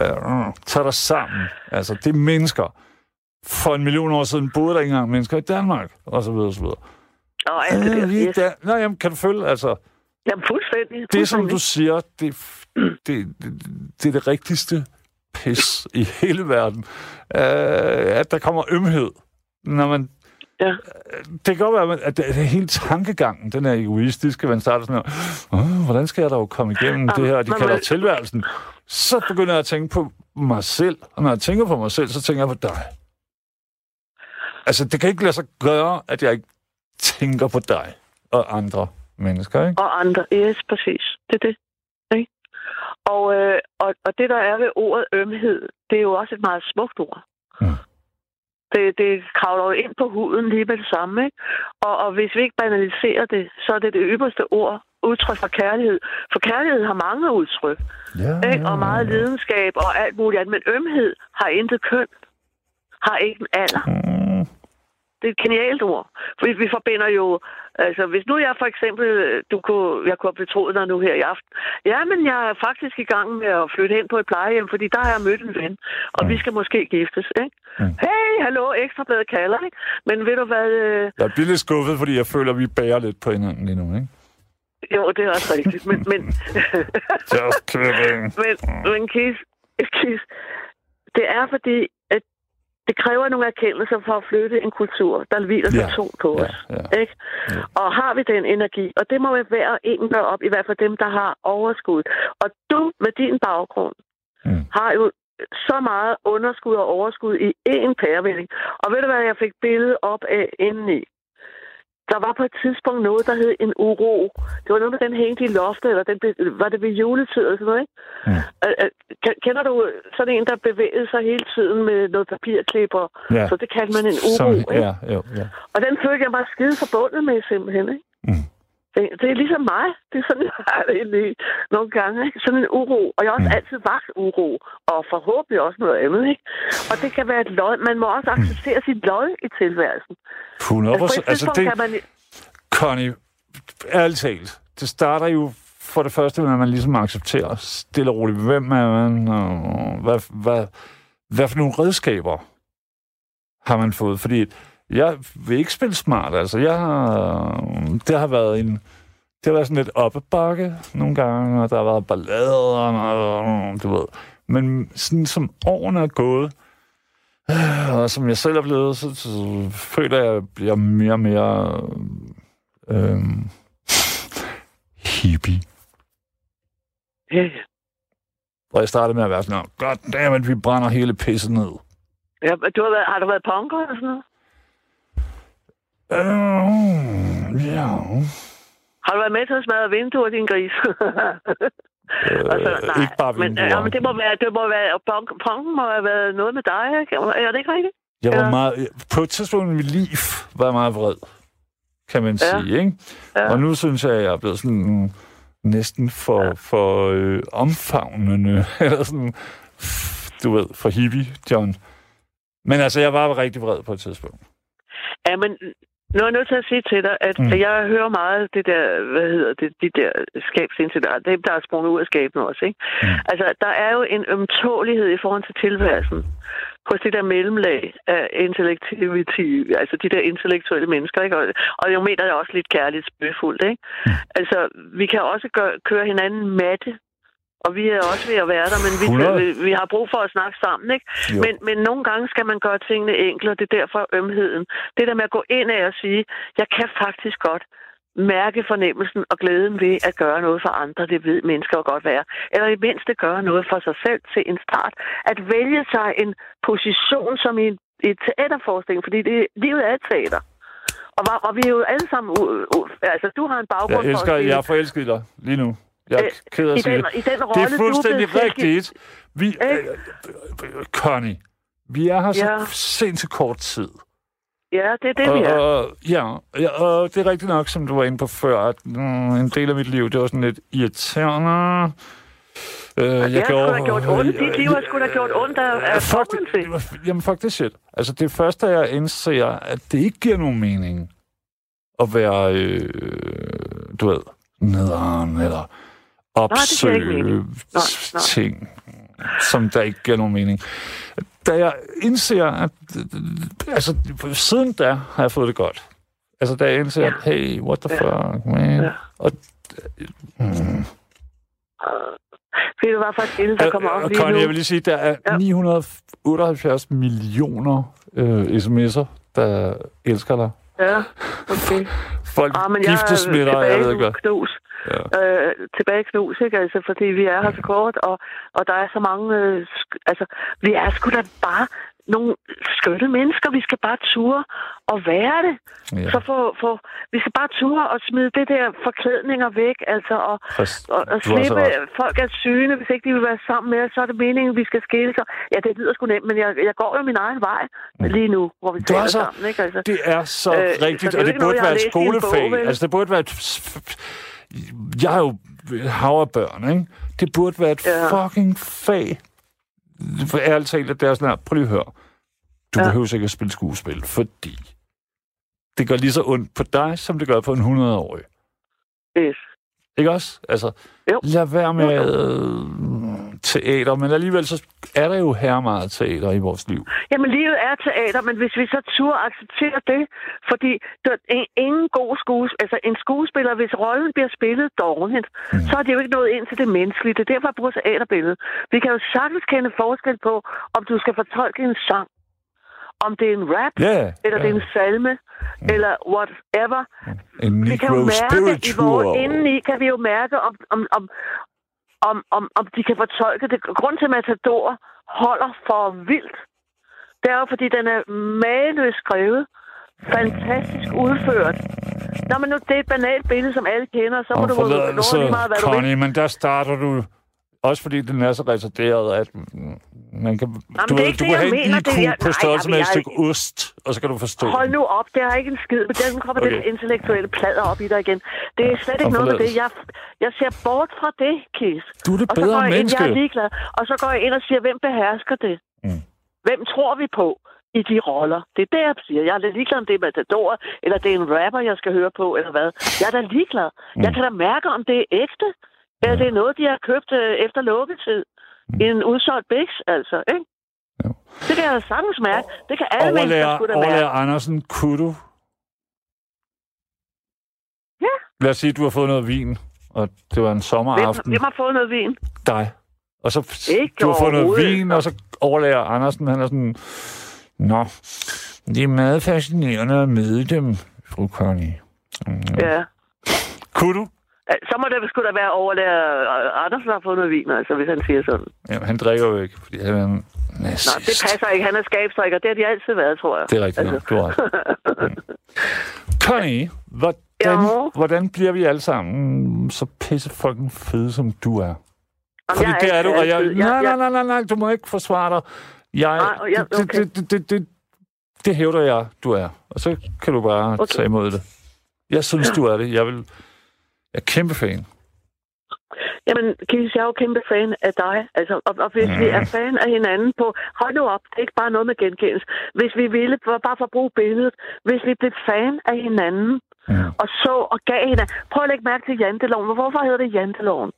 Ja. Uh, tag dig sammen. Altså, det er mennesker. For en million år siden boede der ikke engang mennesker i Danmark, og så videre, og så videre. Og alt det er Yes. der. Nå, jamen, kan du følge? Altså, Jamen, fuldstændig. det, som fuldstændig. du siger, det, det, det, det er det rigtigste pis i hele verden. Øh, at der kommer ømhed, når man Ja. det kan godt være, at det, det hele tankegangen, den er egoistiske, man starter sådan her, "Åh, hvordan skal jeg dog komme igennem det her, de men- kalder men- tilværelsen? Så begynder jeg at tænke på mig selv, og når jeg tænker på mig selv, så tænker jeg på dig. Altså, det kan ikke lade sig gøre, at jeg ikke tænker på dig og andre mennesker, ikke? Og andre. Yes, præcis. Det er det. Ikke? Og, øh, og, og det, der er ved ordet ømhed, det er jo også et meget smukt ord. Mm. Det, det kravler jo ind på huden lige med det samme. Ikke? Og, og hvis vi ikke banaliserer det, så er det det ypperste ord, udtryk for kærlighed. For kærlighed har mange udtryk. Ja, Ikke? Og meget lidenskab og alt muligt andet. Men ømhed har intet køn. Har ikke en alder. Mm, Det er et genialt ord. Fordi vi forbinder jo... Altså, hvis nu jeg for eksempel... Du kunne, jeg kunne have betroet dig nu her i aften. Ja, men jeg er faktisk i gang med at flytte hen på et plejehjem, fordi der har jeg mødt en ven. Og vi skal måske giftes, ikke? Mm. Hey, hallo, ekstrabladet kalder, ikke? Men ved du hvad... Øh, Jeg bliver lidt skuffet, fordi jeg føler, at vi bærer lidt på hinanden lige nu, ikke? jo, det er også rigtigt. Men, men, Just kidding. men, men Kis, Kis, det er fordi, det kræver nogle erkendelser for at flytte en kultur, der hviler så Ja, tungt på ja, os. ja. Ikke? Og har vi den energi, og det må vi og en gøre op, i hvert fald dem, der har overskud. Og du med din baggrund Mm. har jo så meget underskud og overskud i én pærevælling. Og ved du hvad, jeg fik billedet op af indeni? Der var på et tidspunkt noget, der hed en uro. Det var noget med, den hængte i loftet, eller den var det ved juletid eller sådan noget, ikke? Ke- Kender du sådan en, der bevægede sig hele tiden med noget papirklipper? Ja. Så det kaldte man en uro, Som, ikke? ja, jo, ja. Og den følte jeg mig skide forbundet med simpelthen, ikke? Mm. Det, er ligesom mig. Det er sådan, jeg har det egentlig nogle gange. Ikke? Sådan en uro. Og jeg har også Mm. altid vagt uro. Og forhåbentlig også noget andet. Ikke? Og det kan være et lod. Man må også acceptere sit lod i tilværelsen. 100 Altså, Altså, det, kan man... Connie, ærligt talt, det starter jo for det første med, at man ligesom accepterer stille og roligt, hvem er man, og hvad, hvad, hvad for nogle redskaber har man fået. Fordi jeg vil ikke spille smart, altså. Jeg har, det har været en... Det har været sådan lidt op ad bakke nogle gange, og der har været ballader, og, du ved. Men sådan som årene er gået, øh, og som jeg selv er blevet, så, så føler jeg, at jeg bliver mere og mere øh, hippie. Ja, ja. Hvor jeg startede med at være sådan, god damn vi brænder hele pisset ned. ja du har, været, har du været punker eller sådan noget? Øh, ja. Har du været med til at smadre vinduer, din gris? Øh, ikke bare men, vinduer. ja, men det må være, det må være, og punk, punken må have været noget med dig, ikke? Er det ikke rigtigt? Jeg var Ja. meget, på et tidspunkt i mit liv var jeg meget vred, kan man Ja. sige. Ikke? Ja. Og nu synes jeg, at jeg er blevet sådan næsten for, ja. for øh, omfavnende, eller sådan, du ved, for hippie, John. Men altså, jeg var rigtig vred på et tidspunkt. Ja, men nu er jeg nødt til at sige til dig, at Mm. jeg hører meget det der, hvad hedder det, de der skabsincidenter, dem der er sprunget ud af skabene også, ikke? Mm. Altså, der er jo en ømtålighed i forhold til tilværelsen hos det der mellemlag af intellektivitet, altså de der intellektuelle mennesker, ikke? Og, og jeg mener det også lidt kærligt spøgefuldt, ikke? Mm. Altså, vi kan også gøre, køre hinanden matte, og vi er også ved at være der, men vi, 100. vi, vi har brug for at snakke sammen, ikke? Jo. Men, men nogle gange skal man gøre tingene enklere, det er derfor ømheden. Det der med at gå ind af og sige, jeg kan faktisk godt mærke fornemmelsen og glæden ved at gøre noget for andre, det ved mennesker jo godt være. Eller i mindste gøre noget for sig selv til en start. At vælge sig en position som i en, et teaterforestilling, fordi det, livet er et teater. Og, og vi er jo alle sammen... U, u, altså, du har en baggrund Jeg elsker, for at sige, jeg er forelsket dig lige nu. Jeg er Øh, ked af i at sige den, det. i den Det rolle, er fuldstændig du er tilgivet. rigtigt. Vi, øh, Connie, vi er her så Ja. sindssygt kort tid. Ja, det er det, vi er. Og, ja, ja, og det er rigtigt nok, som du var inde på før, at mm, en del af mit liv, det var sådan lidt irriterende. Øh, jeg det har sgu da gjort ondt. Dit liv har sgu da gjort ondt af- af fuck formen til. det, jamen, fuck det shit. Altså, det første, jeg indser, at det ikke giver nogen mening at være, øh, du ved, nederen, eller det opsøge mening. nej. ting, som der ikke giver nogen mening. Da jeg indser, at altså, siden da har jeg fået det godt. Altså, da jeg indser, Ja. at hey, what the Ja. fuck, man. Ja. Og, mm, Ved du, hvad for et billede, der op Øh, lige Connie, nu? jeg vil lige sige, der er Ja. 978 millioner øh, sms'er, der elsker dig. Ja, okay. Folk Ah, men jeg giftesmitter, er jeg ved tilbage ikke hvad. knus. Ja. Øh, tilbage knus, ikke? Altså, fordi vi er her så kort, og, og der er så mange... Øh, altså, vi er sgu da bare nogle skønne mennesker. Vi skal bare ture og være det. Ja. Så få, få, vi skal bare ture og smide det der forklædninger væk, altså, og, og, og har slippe folk af syne, hvis ikke de vil være sammen med os, så er det meningen, vi skal skille sig. Ja, det lyder sgu nemt, men jeg, jeg går jo min egen vej lige nu, hvor vi Mm. Har taler så- sammen, ikke? Altså, Det er så Øh, øh, så rigtigt, det og det noget, burde har være et bog, skolefag. vel? altså, det burde være et... Jeg er jo hav af børn, ikke? Det burde være et Ja. fucking fag. For ærligt talt, at det er sådan her, prøv lige at høre. Du Ja. behøver ikke at spille skuespil, fordi det gør lige så ondt på dig, som det gør på en 100-årig. yes. Ikke også? Altså, Jo. lad være med øh, teater, men alligevel så er der jo her meget teater i vores liv. Jamen, livet er teater, men hvis vi så turde acceptere det, fordi der er in- ingen god skuespiller, altså en skuespiller, hvis rollen bliver spillet dårligt, mm. så er det jo ikke noget ind til det menneskelige. Det er derfor, jeg bruger teaterbilledet. Vi kan jo sagtens kende forskel på, om du skal fortolke en sang, om det er en rap, yeah, eller det er en salme, mm. eller whatever. en Vi kan jo mærke, i vores indeni kan vi jo mærke, om, om, om, om, om, om de kan fortolke det. Grund til, at Matador holder for vildt, det er jo, fordi den er mageløst skrevet, fantastisk udført. Nå, men nu, det er et banalt billede, som alle kender, så må Og du forladelse, lige meget, hvad du vil. Connie, men der starter du... Også fordi den er så retarderet, at man kan, det du, er ved, ikke du det, kan jeg have en mener. IQ Det er- på størrelse jamen, med et jeg- stykke ost, og så kan du forstå Hold den. nu op, det har ikke en skid. Den kommer okay. Det intellektuelle plader op i dig igen. Det er slet ikke Og noget med det. Jeg, jeg ser bort fra det, Kis. Du er det Og så bedre går jeg ind, menneske. jeg er ligeglad. Og så går jeg ind og siger, hvem behersker det? Mm. Hvem tror vi på i de roller? Det er det, jeg siger. Jeg er da ligeglad, om det er Matador, eller det er en rapper, jeg skal høre på, eller hvad. Jeg er da ligeglad. Mm. Jeg kan da mærke, om det er ægte, eller det er noget, de har købt øh, efter lukketid. Mm. En udsolgt biks, altså, ikke? Jo. Det kan jeg da sagtens mærke. Det kan alle mennesker Overlærer, sgu da mærke. overlærer Andersen, kunne du? Ja. Lad os sige, at du har fået noget vin, og det var en Hvem, sommeraften. hvem har fået noget vin? Dig. Og så Ikke du har fået noget vin, og så overlærer Andersen, han er sådan, Nå, det er meget fascinerende at møde dem, fru Connie. Mm. Ja. Kunne du? Øh, Så må det sgu da være overlærer øh, Andersen, der har noget vin, altså, hvis han siger sådan. Ja, han drikker jo ikke, fordi han er nazist. Nå, det passer ikke. Han er skabsdrikker. Det har de altid været, tror jeg. Det er rigtigt altså. du. Mm. Connie, hvordan, Ja. hvordan bliver vi alle sammen så pisse fucking fede, som du er? Fordi jeg det er du, og jeg... Nej, nej, nej, nej, nej, du må ikke forsvare dig. Jeg, Nej, jeg- det, okay. det, det, det, det, det hævder jeg, du er. Og så kan du bare Okay. tage imod det. Jeg synes, du er det. Jeg vil... Jeg er kæmpe fan. Jamen, Kis, jeg er jo kæmpe fan af dig. Altså, og, og hvis mm. vi er fan af hinanden på... Hold nu op, det er ikke bare noget med genkendelse. Hvis vi ville, bare for at bruge billedet, hvis vi blev fan af hinanden, Mm. og så og gav hinanden... Prøv at lægge mærke til janteloven. Hvorfor hedder det janteloven?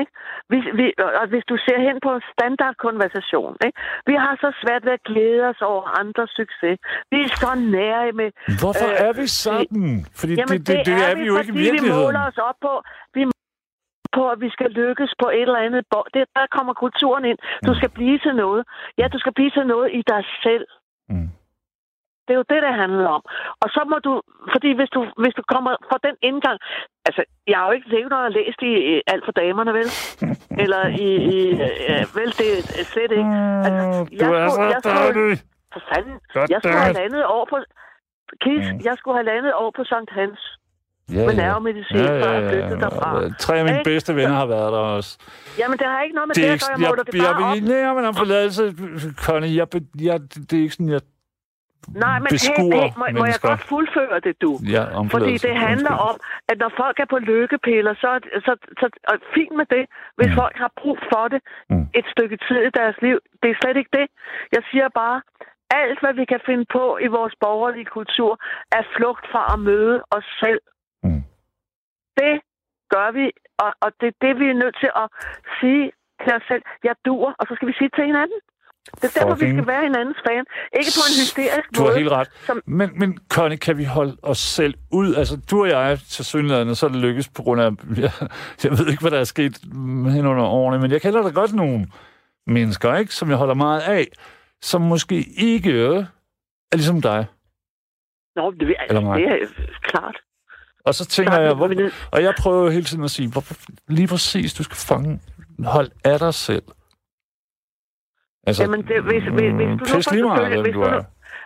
Ikke? Hvis, vi, og hvis du ser hen på en standardkonversation, ikke? vi har så svært ved at glæde os over andres succes. Vi er så nære med... Hvorfor Øh, er vi sådan? Fordi Jamen, det, det, det, er, vi jo ikke i fordi vi måler virkeligheden. os op på, vi måler på, at vi skal lykkes på et eller andet. Det, der kommer kulturen ind. Du skal blive til noget. Ja, du skal blive til noget i dig selv. Mm. Det er jo det, det handler om. Og så må du, fordi hvis du, hvis du kommer fra den indgang, altså, jeg har jo ikke læst noget læst i øh, alt for damerne, vel? Eller i, i øh, vel, det er slet ikke. Altså, du er så jeg skulle, for fanden, Godt jeg skulle have landet over på, Kis, Mm. jeg skulle have landet over på Sankt Hans. Ja, med nervemedicin, jeg flyttede derfra. Tre af mine Ikke? bedste venner har været der også. Jamen, det har ikke noget med Det det, at gøre. Jeg måler jeg, det jeg, bare op. jeg, nej, men om forladelse, Connie, jeg, be- jeg, det er ikke sådan, jeg Nej, men hey, hey, må, må jeg godt fuldføre det, du? Ja, Fordi det handler om, at når folk er på lykkepiller, så, er så, så og fint med det, hvis Mm. folk har brug for det Mm. et stykke tid i deres liv. Det er slet ikke det. Jeg siger bare, alt hvad vi kan finde på i vores borgerlige kultur, er flugt fra at møde os selv. Mm. Det gør vi, og, og det er det, vi er nødt til at sige til os selv. Jeg dur, og så skal vi sige til hinanden. Det er derfor, vi skal være hinandens fan. Ikke på en hysterisk Du har måde. helt ret. som- Men, men Connie, kan vi holde os selv ud? Altså, du og jeg til synligheden, så er det lykkes på grund af... Jeg, jeg ved ikke, hvad der er sket hen under årene, men jeg kender da godt nogle mennesker, ikke, som jeg holder meget af, som måske ikke er ligesom dig. Nå, det, mig. det er klart. Og så tænker Klart, jeg, hvor, og jeg prøver hele tiden at sige, hvorfor lige præcis, du skal fange hold af dig selv. Altså, Jamen, det, hvis, hvis, hvis, du nu lige meget, følger- hvis, du nu, er.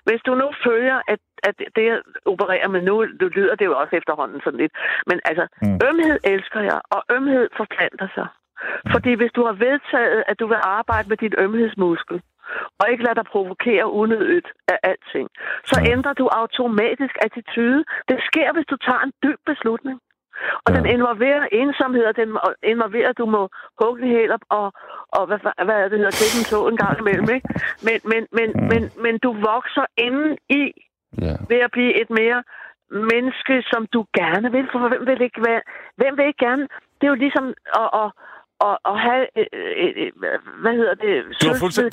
hvis du nu følger, at, at det, jeg opererer med nu, du lyder det jo også efterhånden sådan lidt. Men altså, Mm. mm. ømhed elsker jeg, og ømhed forplanter sig. Fordi hvis du har vedtaget, at du vil arbejde med din ømhedsmuskel, og ikke lade dig provokere unødigt af alting, så Ja. ja. ændrer du automatisk attitude. Det sker, hvis du tager en dyb beslutning. Og Ja. den involverer ensomhed, og den involverer, at du må hugge hæler og, og hvad, hvad er det hedder, klippe en tog en gang imellem, ikke? Men, men, men, Mm. men, men du vokser inden i Ja. ved at blive et mere menneske, som du gerne vil. For hvem vil ikke, være, hvem vil ikke gerne? Det er jo ligesom at, at, at, at have... Øh, øh, øh, hvad hedder det? Du har fuldstændig,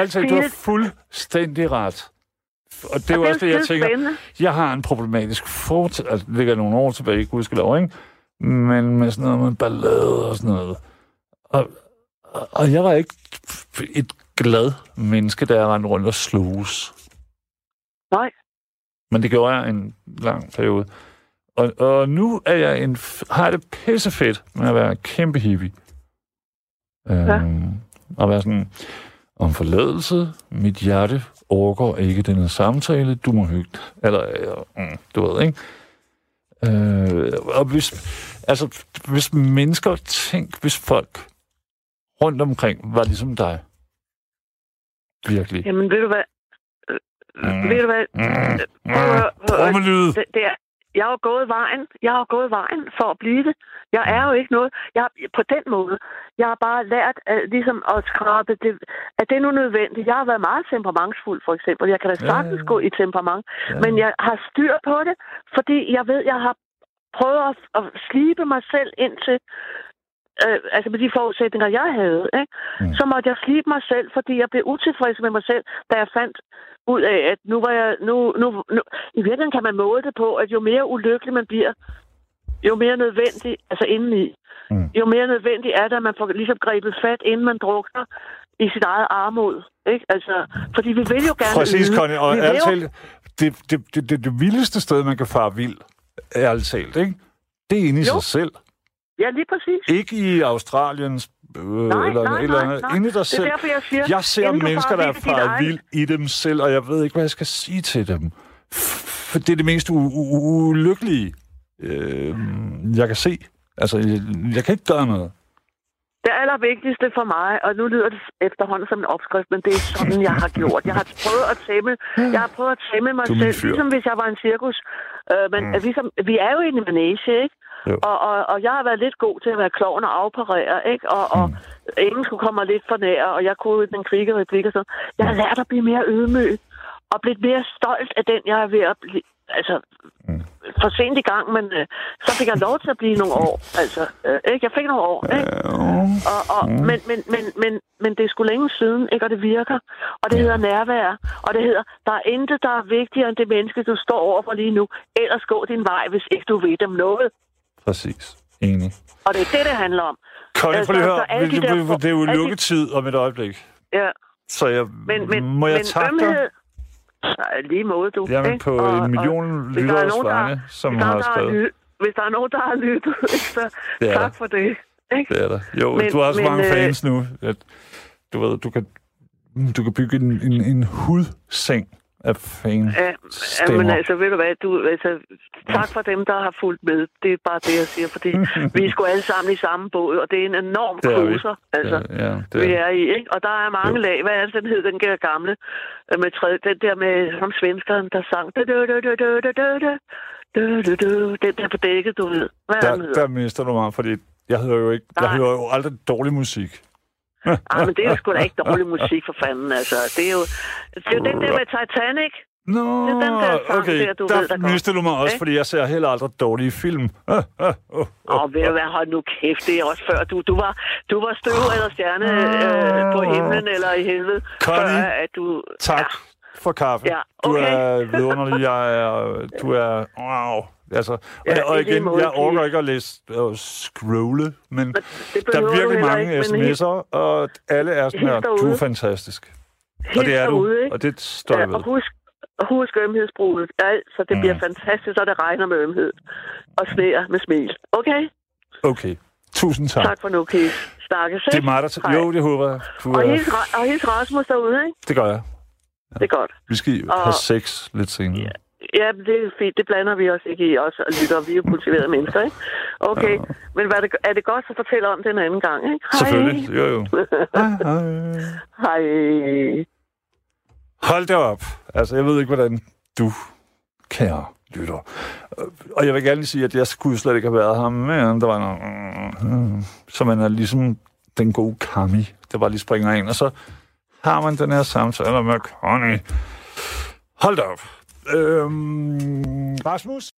altså, du har fuldstændig ret. Og det er jo også det, jeg tænker. spændende. Jeg har en problematisk fortid, altså det ligger nogle år tilbage, gudskelov, ikke? Men med sådan noget med ballade og sådan noget. Og, og- jeg var ikke et glad menneske, da jeg rendte rundt og sloges. Nej. Men det gjorde jeg en lang periode. Og, og nu er jeg en, har jeg det pissefedt med at være kæmpe hippie. Øhm, og være sådan, om forladelse, mit hjerte overgår ikke denne samtale, du må hygge. Eller, øh, mm, du ved, ikke? Øh, og hvis, altså, hvis mennesker, tænk, hvis folk rundt omkring var ligesom dig. Virkelig. Jamen, ved du hvad? Øh, Mm. Ved du hvad? Mm, Prøv at- mm, trommelyd. det, det er, jeg har gået vejen. Jeg har gået vejen for at blive det. Jeg er jo ikke noget. Jeg, på den måde. Jeg har bare lært at, ligesom at skrabe det. At det er nu nødvendigt. Jeg har været meget temperamentsfuld, for eksempel. Jeg kan da Ja, sagtens ja. gå i temperament. Ja. Men jeg har styr på det, fordi jeg ved, jeg har prøvet at, at slibe mig selv ind til, øh, altså med de forudsætninger, jeg havde, ikke? Mm. Så måtte jeg slibe mig selv, fordi jeg blev utilfreds med mig selv, da jeg fandt ud af, at nu var jeg, nu, nu, nu, i virkeligheden kan man måle det på, at jo mere ulykkelig man bliver, jo mere nødvendig, altså indeni, Mm. jo mere nødvendig er det, at man får ligesom grebet fat, inden man drukner i sit eget armod. Ikke? Altså, fordi vi vil jo gerne Præcis, yde. Connie. Og vi ærligt talt, det, det, det, det, det vildeste sted, man kan fare vild, ærligt talt, ikke? Det er inde i Jo. sig selv. Ja, lige præcis. Ikke i Australiens øh, Nej, eller nej, et eller andet. nej. Dig Det er selv. derfor, jeg siger, Jeg ser mennesker, der er faret vild i dem selv, og jeg ved ikke, hvad jeg skal sige til dem. For det er det mest ulykkelige, øh, jeg kan se. Altså, jeg, jeg kan ikke gøre noget. Det allervigtigste for mig, og nu lyder det efterhånden som en opskrift, men det er sådan, jeg har gjort. Jeg har prøvet at tæmme, jeg har prøvet at tæmme mig selv, ligesom hvis jeg var en cirkus. Øh, men mm. ligesom, vi er jo i en manege, ikke? Jo. Og, og, og jeg har været lidt god til at være klovn og afparere, ikke? Og, og Mm. ingen skulle komme mig lidt for nær, og jeg kunne den kvikke replik og sådan. Jeg har lært at blive mere ydmyg, og blive mere stolt af den, jeg er ved at blive... Altså, Mm. for sent i gang, men øh, så fik jeg lov til at blive nogle år. Altså, øh, ikke? Jeg fik nogle år, ikke? Og, og, Mm. men, men, men, men, men det er sgu længe siden, ikke? Og det virker. Og det hedder nærvær. Og det hedder, der er intet, der er vigtigere end det menneske, du står overfor lige nu. Ellers gå din vej, hvis ikke du ved dem noget. Præcis. Enig. Og det er det, det handler om. Connie, Altså, prøv lige at så høre. alle de Det, der- det, det er jo alle de- lukketid om et øjeblik. Ja. Så jeg, Men, men, må jeg men takke dig? ømhed... Nej, lige måde, du. Jamen ikke? på Og- en million er lytteres vegne, som har skrevet. Hvis der er nogen, der har lyttet, ikke, så Det er tak der. for det. Ikke? Det er der. Jo, men, du har så men, mange øh, fans nu, at du ved, du kan, du kan bygge en, en, en hudseng af fanden ja, ja, men altså, ved du hvad, du, altså, tak for dem, der har fulgt med. Det er bare det, jeg siger, fordi vi er sgu alle sammen i samme båd, og det er en enorm det er kruser, vi. altså, ja, ja, det er. vi er i. Ikke? Og der er mange jo. lag. Hvad er det, den hed, den gamle? Med tre, den der med som svenskeren, der sang. Da, da. Du, du, du. Den der på dækket, du ved. Hvad der, der mister du mig, fordi jeg hører jo ikke, jeg hører jo aldrig dårlig musik. Ah, men det er jo sgu da ikke dårlig musik, for fanden, altså. Det er jo, det er jo den der med Titanic. Nå, Det er den der sang okay, der, du der ved, der mistede du mig også, Ikke? fordi jeg ser heller aldrig dårlige film. Ah, ah, oh, Åh, ved du hvad, hold nu kæft, det er også før. Du, du, var, du var støv eller stjerne øh, på himlen eller i helvede. Connie, før, at du, Tak Ja, for kaffe. Ja, Du okay. er vidunderlig. Jeg er, du er... Wow. Altså, og, Ja, og lige igen, jeg orker Keith. ikke at læse og scrolle, men der er virkelig mange ikke, sms'er, og alle er sådan her, du er fantastisk. helt Og det er du, ikke? og det står Ja, ved. og husk, husk ømhedsbruget. Alt, så det Mm. bliver fantastisk, og det regner med ømhed. Og sneer med smil. Okay? Okay. Tusind tak. Tak for nu, Keith. Snakkes, Det er mig, der. Hej. Jo, det håber jeg. Du Og er... hils, og hils Rasmus derude, ikke? Det gør jeg. Det er godt. Vi skal Og- have sex lidt senere. Ja. Ja, det er fint. Det blander vi os ikke i os og lytter. Vi er jo kultiverede mennesker, ikke? Okay. Men hvad er, det, er det godt, så fortæl om det en anden gang, ikke? Hej. Selvfølgelig. Jo, jo. Hej, hej. Hej. Hold da op. Altså, jeg ved ikke, hvordan du, kære lytter. Og jeg vil gerne lige sige, at jeg skulle slet ikke have været her, men der var noget... Så man er ligesom den gode Kami, der bare lige springer ind, og så har man den her samtale med Connie. Hold da op. Øhm, Rasmus?